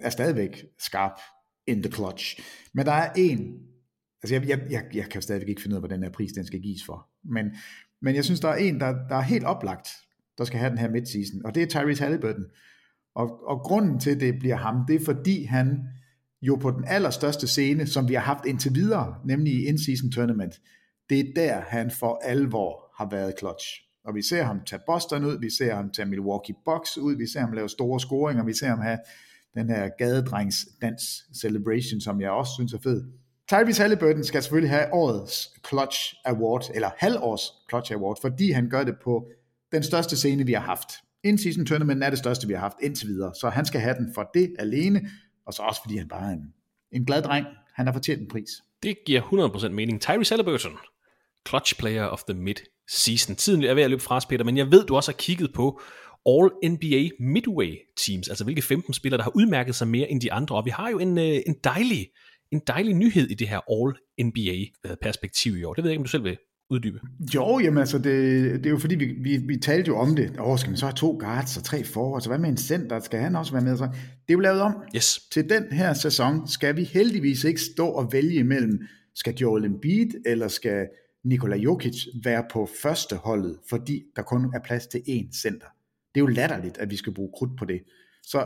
er stadigvæk skarp in the clutch. Men der er en, altså jeg, jeg, jeg, jeg kan stadigvæk ikke finde ud af, hvad den her pris den skal gives for. Men, men jeg synes, der er en, der, der er helt oplagt, der skal have den her midseason, og det er Tyrese Halliburton. Og, og grunden til, det bliver ham, det er fordi han jo på den allerstørste scene, som vi har haft indtil videre, nemlig i in-season tournament, det er der, han for alvor har været clutch. Og vi ser ham tage Boston ud, vi ser ham tage Milwaukee Bucks ud, vi ser ham lave store scoringer, vi ser ham have den her gadedrengs dans celebration, som jeg også synes er fed. Tyrese Halliburton skal selvfølgelig have årets Clutch Award, eller halvårs Clutch Award, fordi han gør det på den største scene, vi har haft. In-season tournament er det største, vi har haft indtil videre, så han skal have den for det alene, og så også fordi han bare er en, en glad dreng. Han har fortjent en pris. Det giver 100% mening. Tyrese Halliburton, clutch player of the mid-season. Tiden er ved at løbe fra os, Peter, men jeg ved, du også har kigget på All-NBA Midway Teams, altså hvilke 15 spillere, der har udmærket sig mere end de andre, og vi har jo en, øh, en dejlig en dejlig nyhed i det her All-NBA-perspektiv i år. Det ved jeg ikke, om du selv vil uddybe. Jo, jamen altså, det, det er jo fordi, vi, vi, vi talte jo om det. Åh, skal man så have to guards og tre forwards, og hvad med en center? Skal han også være med? Så det er jo lavet om. Yes. Til den her sæson skal vi heldigvis ikke stå og vælge imellem, skal Joel Embiid eller skal Nikola Jokic være på første holdet, fordi der kun er plads til én center. Det er jo latterligt, at vi skal bruge krudt på det. Så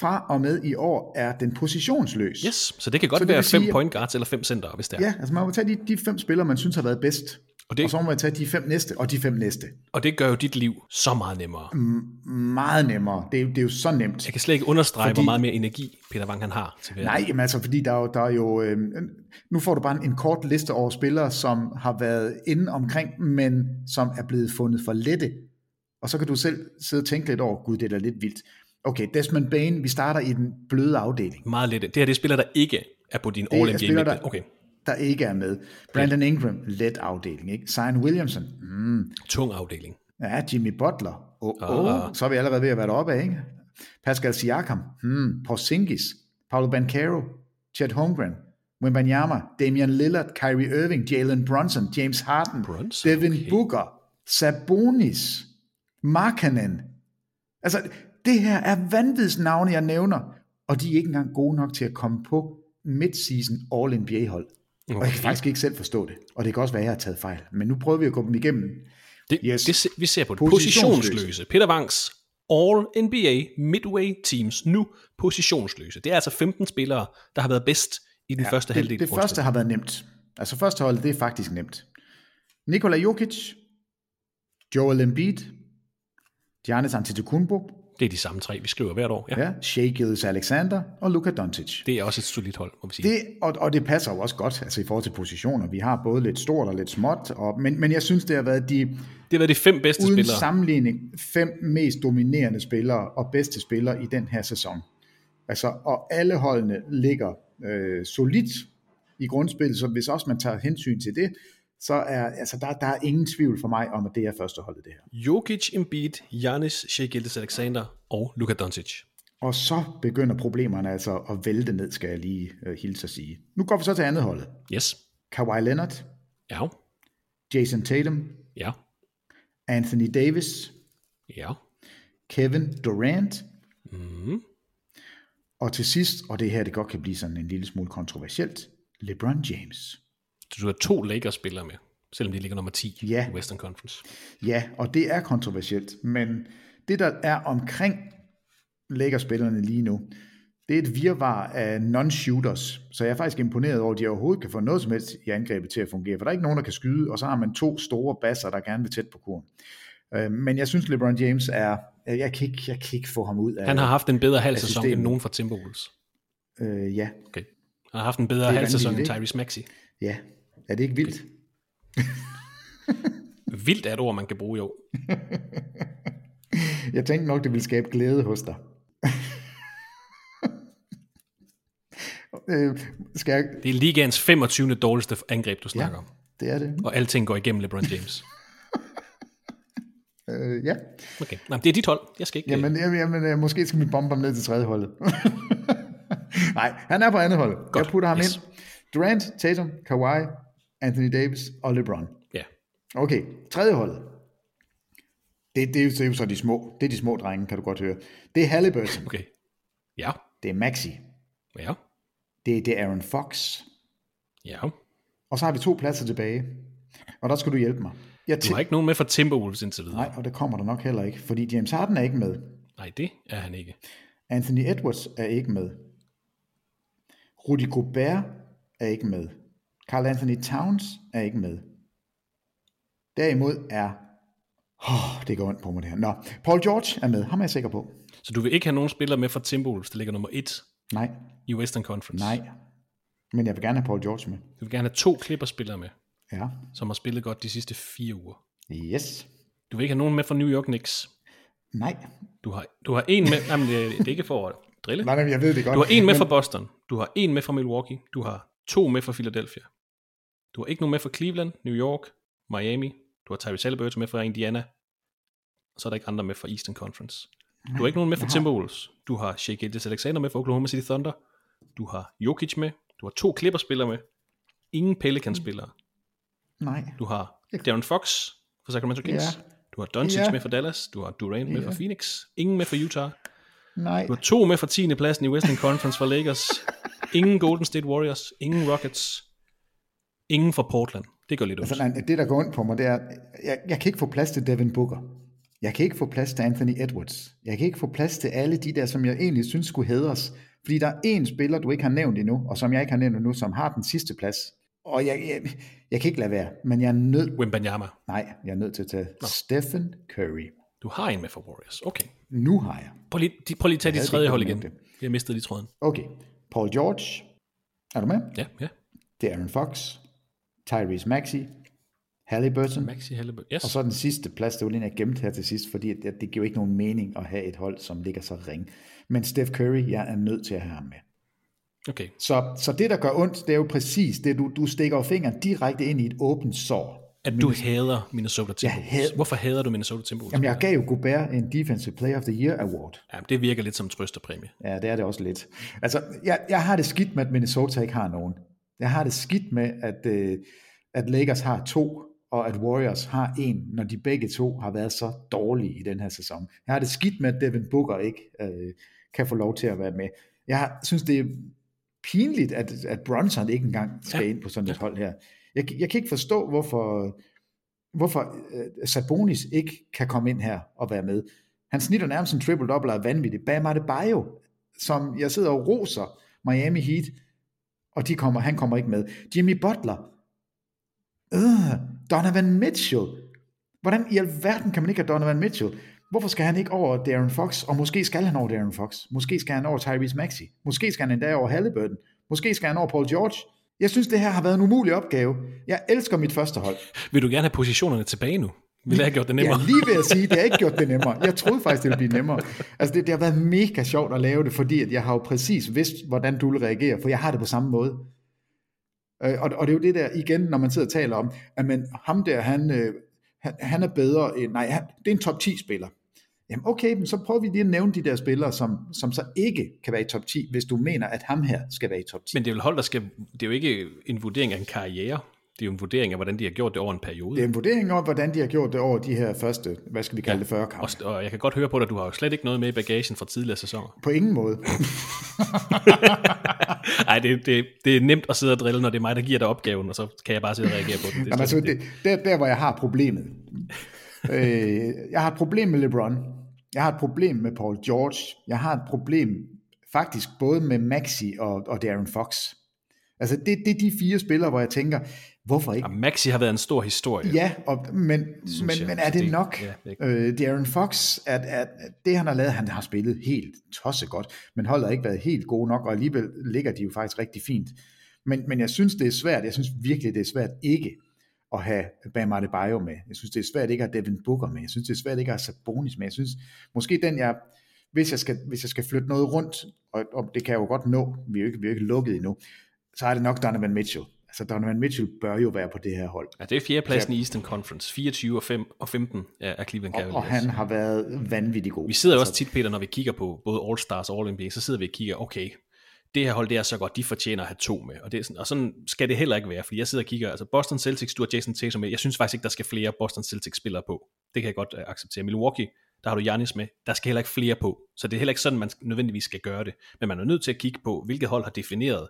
fra og med i år er den positionsløs. Yes, så det kan godt Så det være fem sige- point guards eller fem center, hvis det er. Ja, altså man må tage de, de fem spillere, man synes har været bedst. Og det- og så må man tage de fem næste, og de fem næste. Og det gør jo dit liv så meget nemmere. Meget nemmere. Det er, jo- det er jo så nemt. Jeg kan slet ikke understrege, Fordi- hvor meget mere energi Peter Wang han har til. Nej, jamen altså, fordi der er jo, der er jo øh, nu får du bare en, en kort liste over spillere, som har været inde omkring, men som er blevet fundet for lette. Og så kan du selv sidde og tænke lidt over, gud, det er da lidt vildt. Okay, Desmond Bain, vi starter i den bløde afdeling. Meget lidt. Det her det er spillere, der ikke er på din All-NBA spillere, der-. Okay, Der ikke er med. Brandon Ingram, let afdeling. Ikke? Zion Williamson, mm, tung afdeling. ja, Jimmy Butler, oh, oh, så er vi allerede ved at være deroppe af, ikke? Pascal Siakam, hmm, Porzingis, Paulo Banchero, Chet Holmgren, Wembanyama, Damian Lillard, Kyrie Irving, Jalen Brunson, James Harden, Brunson, Devin okay. Booker, Sabonis, Markkanen. Altså, det her er vanvidsnavne, jeg nævner. og de er ikke engang gode nok til at komme på midseason All-NBA-hold. Okay. Og jeg kan faktisk ikke selv forstå det, og det kan også være, at jeg har taget fejl. Men nu prøver vi at gå dem igennem. Det, yes. det, vi ser på det. Positionsløse. Peter Wangs All NBA Midway Teams nu positionsløse. Det er altså 15 spillere, der har været bedst i den ja, første det, halvdel. Det første har været nemt. Altså første hold, det er faktisk nemt. Nikola Jokic, Joel Embiid, Giannis Antetokounmpo, Det er de samme tre, vi skriver hvert år. Ja. ja, Shea Gilles Alexander og Luka Doncic. Det er også et solidt hold, må vi sige. Det, og, og det passer jo også godt altså i forhold til positioner. Vi har både lidt stort og lidt småt, og, men, men jeg synes, det har været de, Det har været de fem bedste uden spillere. sammenligning fem mest dominerende spillere og bedste spillere i den her sæson. Altså, og alle holdene ligger øh, solidt i grundspillet, så hvis også man tager hensyn til det, så er altså, der, der er ingen tvivl for mig om, at det er første holdet det her. Jokic, Embiid, Giannis, Shea Gildes Alexander og Luka Doncic. Og så begynder problemerne altså at vælte ned, skal jeg lige øh, hilse at sige. Nu går vi så til andet holdet. Yes. Kawhi Leonard, Ja. Jason Tatum, Ja. Anthony Davis, Ja. Kevin Durant, Mm. og til sidst, og det her det godt kan blive sådan en lille smule kontroversielt, LeBron James. Du har to Lakers-spillere med, selvom de ligger nummer 10 Ja. i Western Conference. Ja, og det er kontroversielt, men det der er omkring Lakers-spillerne lige nu, det er et virvar af non-shooters, så jeg er faktisk imponeret over, at de overhovedet kan få noget som helst i angrebet til at fungere, for der er ikke nogen, der kan skyde, og så har man to store basser, der gerne vil tæt på kurven. Øh, Men jeg synes, LeBron James er, jeg kan ikke, jeg kan ikke få ham ud af Han har haft en bedre halv sæson end nogen fra Timberwolves. Øh, ja, Okay. Han har haft en bedre halv sæson end Tyrese Maxey. ja. Er det ikke vildt? Vildt er et ord, man kan bruge, jo. Jeg tænkte nok, det ville skabe glæde hos dig. øh, skal jeg... Det er ligaens 25. dårligste angreb, du snakker Ja, om. det er det. Og alting går igennem LeBron James. Øh, ja. Okay. Men det er dit hold. Jeg skal ikke... Jamen, jamen, jamen øh, måske skal vi bombe ham ned til tredje holdet. Nej, han er på andet hold. Godt. Jeg putter ham Yes. ind. Durant, Tatum, Kawhi, Anthony Davis og LeBron. Ja. Okay, tredje holdet. Det, det, er jo, det er jo så de små. Det er de små drenge, kan du godt høre. Det er Halliburton. Okay. Ja. Det er Maxi. Ja. Det er, det er Aaron Fox. Ja. Og så har vi to pladser tilbage. Og der skal du hjælpe mig. Jeg Du har ikke nogen med fra Timberwolves indtil videre. Nej, og det kommer der nok heller ikke, fordi James Harden er ikke med. Nej, det er han ikke. Anthony Edwards er ikke med. Rudy Gobert er ikke med. Carl Anthony Towns er ikke med. Derimod er... Oh, det går ondt på mig det her. Nå, Paul George er med. Ham er jeg sikker på. Så du vil ikke have nogen spillere med fra Timberwolves, der ligger nummer 1 Nej, i Western Conference? nej. Men jeg vil gerne have Paul George med. Du vil gerne have to Clippers-spillere med, Ja. som har spillet godt de sidste fire uger. Yes. Du vil ikke have nogen med fra New York Knicks. Nej. Du har, du har en med... Jamen, det, det er ikke for at drille. Nej, nej, jeg ved det godt. Du har en med men- fra Boston. Du har en med fra Milwaukee. Du har to med fra Philadelphia. Du har ikke nogen med fra Cleveland, New York, Miami. Du har Tyrese Halliburton med fra Indiana. Og så er der ikke andre med fra Eastern Conference. Du har ikke nogen med fra Timberwolves. Du har Shea Gildes Alexander med fra Oklahoma City Thunder. Du har Jokic med. Du har to Clippers-spillere med. Ingen Pelicans-spillere. Nej. Du har Darren Fox fra Sacramento Kings. Ja. Du har Doncic Ja. med fra Dallas. Du har Durant med Ja. fra Phoenix. Ingen med fra Utah. Nej. Du har to med fra 10. pladsen i Western Conference fra Lakers. Ingen Golden State Warriors. Ingen Rockets. Ingen fra Portland. Det går lidt ondt. Altså, nej, det, der går ondt på mig, det er, jeg, jeg kan ikke få plads til Devin Booker. Jeg kan ikke få plads til Anthony Edwards. Jeg kan ikke få plads til alle de der, som jeg egentlig synes skulle hedres. Fordi der er én spiller, du ikke har nævnt endnu, og som jeg ikke har nævnt endnu, som har den sidste plads. Og jeg, jeg, jeg kan ikke lade være, men jeg er nødt... Wembanyama. Nej, jeg er nødt til at tage Stephen Curry. Du har en med for Warriors. Okay. Nu har jeg. Prøv lige, de- prøv lige at tage Jeg dit tredje hold igen. det. Jeg mistede lige tråden. Okay, Paul George. Er du med? Ja, ja. Det er Aaron Fox. Tyrese Maxey. Halliburton. Maxi Halliburton. Yes. Og så den sidste plads, det var lige, jeg gemte her til sidst, fordi det, det giver ikke nogen mening at have et hold, som ligger så ring. Men Steph Curry, jeg er nødt til at have ham med. Okay. Så, så det, der gør ondt, det er jo præcis det, du, du stikker jo fingeren direkte ind i et åbent sår. At du hader Minnesota Timberwolves. had- Hvorfor hader du Minnesota Timberwolves? Jamen, jeg gav jo Gobert en Defensive Player of the Year Award. Ja, det virker lidt som en trøsterpræmie. Ja, det er det også lidt. Altså, jeg, jeg har det skidt med, at Minnesota ikke har nogen. Jeg har det skidt med, at, øh, at Lakers har to, og at Warriors har en, når de begge to har været så dårlige i den her sæson. Jeg har det skidt med, at Devin Booker ikke øh, kan få lov til at være med. Jeg synes, det er pinligt, at, at Bronson ikke engang skal ja. ind på sådan et hold her. Jeg, jeg kan ikke forstå, hvorfor, hvorfor uh, Sabonis ikke kan komme ind her og være med. Han snitter nærmest en triple-double af vanvittigt. Bam Adebayo, som jeg sidder og roser Miami Heat, og de kommer, han kommer ikke med. Jimmy Butler, øh, Donovan Mitchell, hvordan i alverden kan man ikke have Donovan Mitchell? Hvorfor skal han ikke over Darren Fox? Og måske skal han over Darren Fox. Måske skal han over Tyrese Maxey. Måske skal han endda over Halliburton. Måske skal han over Paul George. Jeg synes, det her har været en umulig opgave. Jeg elsker mit første hold. Vil du gerne have positionerne tilbage nu? Vil jeg have gjort det nemmere? Ja, lige ved at sige, det har ikke gjort det nemmere. Jeg troede faktisk, det ville blive nemmere. Altså, det, det har været mega sjovt at lave det, fordi at jeg har jo præcis vidst, hvordan du vil reagere, for jeg har det på samme måde. Øh, og, og det er jo det der, igen, når man sidder og taler om, at men, ham der, han, øh, han, han er bedre end, nej, han, det er en top 10 spiller. Jamen okay, men så prøver vi lige at nævne de der spillere, som, som så ikke kan være i top 10, hvis du mener, at ham her skal være i top 10. Men det er jo hold, der skal, det er jo ikke en vurdering af en karriere. Det er jo en vurdering af, hvordan de har gjort det over en periode. Det er en vurdering af, hvordan de har gjort det over de her første, hvad skal vi kalde ja, det, 40 kampe. Og, og jeg kan godt høre på dig, at du har jo slet ikke noget med i bagagen fra tidligere sæsoner. På ingen måde. Nej, det, det, det er nemt at sidde og drille, når det er mig, der giver dig opgaven, og så kan jeg bare sidde og reagere på den. Det Jamen, altså, det, der, der, hvor jeg har problemet. øh, jeg har et problem med LeBron. Jeg har et problem med Paul George. Jeg har et problem faktisk både med Maxi og, og Darren Fox. Altså det, det er de fire spillere, hvor jeg tænker, hvorfor ikke? Ja, Maxi har været en stor historie. Ja, og, men, men, jeg, men er det, det nok? Ja, øh, Darren Fox, at, at det han har lavet, han har spillet helt tosse godt, men holdet har ikke været helt gode nok, og alligevel ligger de jo faktisk rigtig fint. Men, men jeg synes, det er svært, jeg synes virkelig, det er svært ikke at have Bam Adebayo med. Jeg synes, det er svært ikke at have Devin Booker med. Jeg synes, det er svært ikke at have Sabonis med. Jeg synes, måske den, jeg, hvis jeg skal, hvis jeg skal flytte noget rundt, og, og det kan jeg jo godt nå, vi er jo ikke, vi er jo ikke lukket endnu, så er det nok Donovan Mitchell. Altså Donovan Mitchell bør jo være på det her hold. Ja, det er fjerdepladsen i Eastern Conference. 24 og, 5 og 15 er Cleveland Cavaliers. Og, og han har været vanvittig god. Vi sidder jo også tit, Peter, når vi kigger på både All-Stars og All-NBA, så sidder vi og kigger, okay, det her hold, det er så godt, de fortjener at have to med. Og, det er sådan, og sådan skal det heller ikke være, fordi jeg sidder og kigger, altså Boston Celtics, du har Jason Tatum med, jeg synes faktisk ikke, der skal flere Boston Celtics spillere på. Det kan jeg godt uh, acceptere. Milwaukee, der har du Giannis med, der skal heller ikke flere på. Så det er heller ikke sådan, man nødvendigvis skal gøre det. Men man er nødt til at kigge på, hvilket hold har defineret,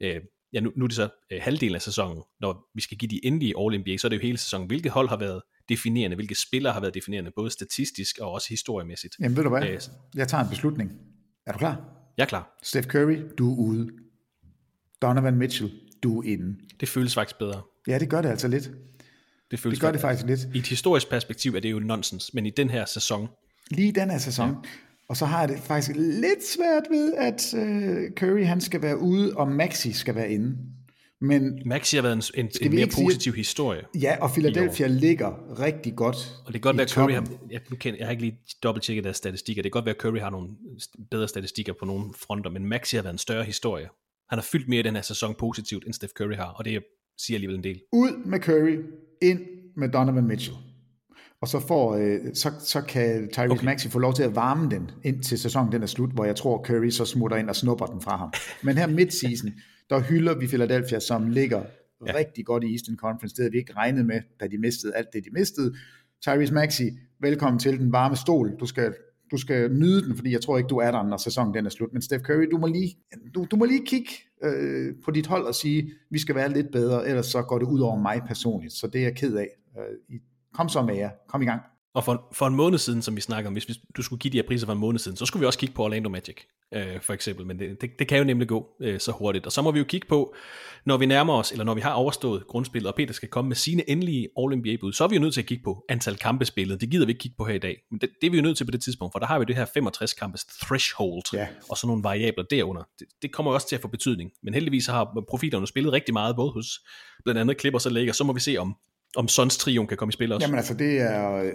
øh, ja nu, nu er det så øh, halvdelen af sæsonen, når vi skal give de endelige All-NBA, så er det jo hele sæsonen, hvilket hold har været definerende, hvilke spillere har været definerende, både statistisk og også historiemæssigt. Jamen ved du hvad, øh, jeg tager en beslutning. Er du klar? Jeg er klar. Steph Curry, du er ude. Donovan Mitchell, du er inde. Det føles faktisk bedre. Ja, det gør det altså lidt. Det, føles det gør det faktisk lidt. I et historisk perspektiv er det jo nonsens, men i den her sæson... Lige i den her sæson. Ja. Og så har jeg det faktisk lidt svært ved, at uh, Curry han skal være ude, og Maxi skal være inde. Men Maxi har været en, en, en mere positiv sige, historie. Ja, og Philadelphia ligger rigtig godt Og det kan godt være, at Curry har, jeg, kan, jeg har ikke lige dobbelttjekket deres statistikker, det kan godt være, at Curry har nogle bedre statistikker på nogle fronter, men Maxi har været en større historie. Han har fyldt mere i den her sæson positivt, end Steph Curry har, og det siger alligevel en del. Ud med Curry, ind med Donovan Mitchell. Og så, får, øh, så, så kan Tyrese okay. Maxey få lov til at varme den, indtil sæsonen den er slut, hvor jeg tror, Curry så smutter ind og snupper den fra ham. Men her midseason, der hylder vi Philadelphia, som ligger ja. rigtig godt i Eastern Conference. Det havde vi ikke regnet med, da de mistede alt det, de mistede. Tyrese Maxey, velkommen til den varme stol. Du skal, du skal nyde den, fordi jeg tror ikke, du er der, når sæsonen den er slut. Men Steph Curry, du må lige, du, du må lige kigge øh, på dit hold og sige, vi skal være lidt bedre, ellers så går det ud over mig personligt. Så det er jeg ked af. Øh, kom så med jer. Kom i gang. Og for, for en måned siden, som vi snakker om, hvis vi, du skulle give de her priser for en måned siden, så skulle vi også kigge på Orlando Magic, øh, for eksempel. Men det, det, det kan jo nemlig gå øh, så hurtigt. Og så må vi jo kigge på, når vi nærmer os, eller når vi har overstået grundspillet, og Peter skal komme med sine endelige All-NBA-bud, så er vi jo nødt til at kigge på antal kampe spillet. Det gider vi ikke kigge på her i dag. Men det, det er vi jo nødt til på det tidspunkt, for der har vi det her 65 kampes threshold, ja. og så nogle variabler derunder. Det, det kommer også til at få betydning. Men heldigvis har profilerne spillet rigtig meget, både hos blandt andet Clippers og Lakers. Så må vi se, om om Sons trion kan komme i spil også. Jamen altså, det er øh,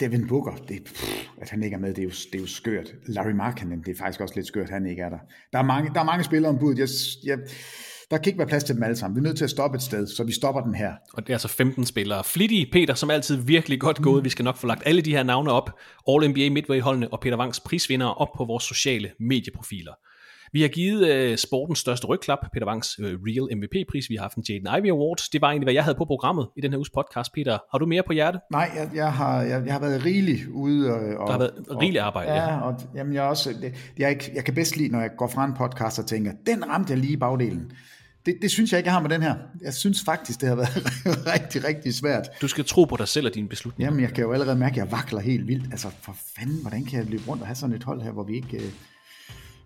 Devin Booker, det, pff, at han ikke er med, det er jo, det er jo skørt. Larry Markkinen, det er faktisk også lidt skørt, at han ikke er der. Der er mange, der er mange spillere ombud. Jeg, jeg, der kan ikke være plads til dem alle sammen. Vi er nødt til at stoppe et sted, så vi stopper den her. Og det er altså 15 spillere. Flittige Peter, som altid virkelig godt gået. Mm. Vi skal nok få lagt alle de her navne op. All NBA Midway-holdene og Peter Wangs prisvindere op på vores sociale medieprofiler. Vi har givet uh, sportens største rygklap, Peter Wangs uh, Real MVP-pris. Vi har haft en Jaden Ivey Award. Det var egentlig, hvad jeg havde på programmet i den her uges podcast. Peter, har du mere på hjerte? Nej, jeg, jeg, har, jeg, jeg har været rigelig ude. Og, der har været rigelig arbejde, ja. ja. Og, jamen, jeg, også, det, jeg, ikke, jeg kan bedst lide, når jeg går fra en podcast og tænker, den ramte jeg lige i bagdelen. Det, det synes jeg ikke, jeg har med den her. Jeg synes faktisk, det har været rigtig, rigtig svært. Du skal tro på dig selv og dine beslutninger. Jamen, jeg kan jo allerede mærke, at jeg vakler helt vildt. Altså, for fanden, hvordan kan jeg løbe rundt og have sådan et hold her, hvor vi ikke...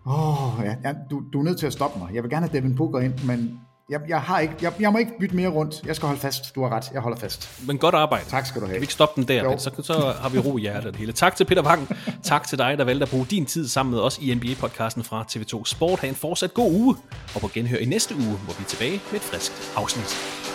Åh, oh, ja, du, du er nødt til at stoppe mig. Jeg vil gerne have Devin Booker ind, men jeg, jeg, har ikke, jeg, jeg må ikke bytte mere rundt. Jeg skal holde fast. Du har ret. Jeg holder fast. Men godt arbejde. Tak skal du have. Kan vi ikke stoppe den der? Så, så har vi ro i hjertet det hele. Tak til Peter Wang. tak til dig, der valgte at bruge din tid sammen med os i NBA-podcasten fra TV2 Sport. Ha' en fortsat god uge. Og på genhør i næste uge, hvor vi er tilbage med et frisk afsnit.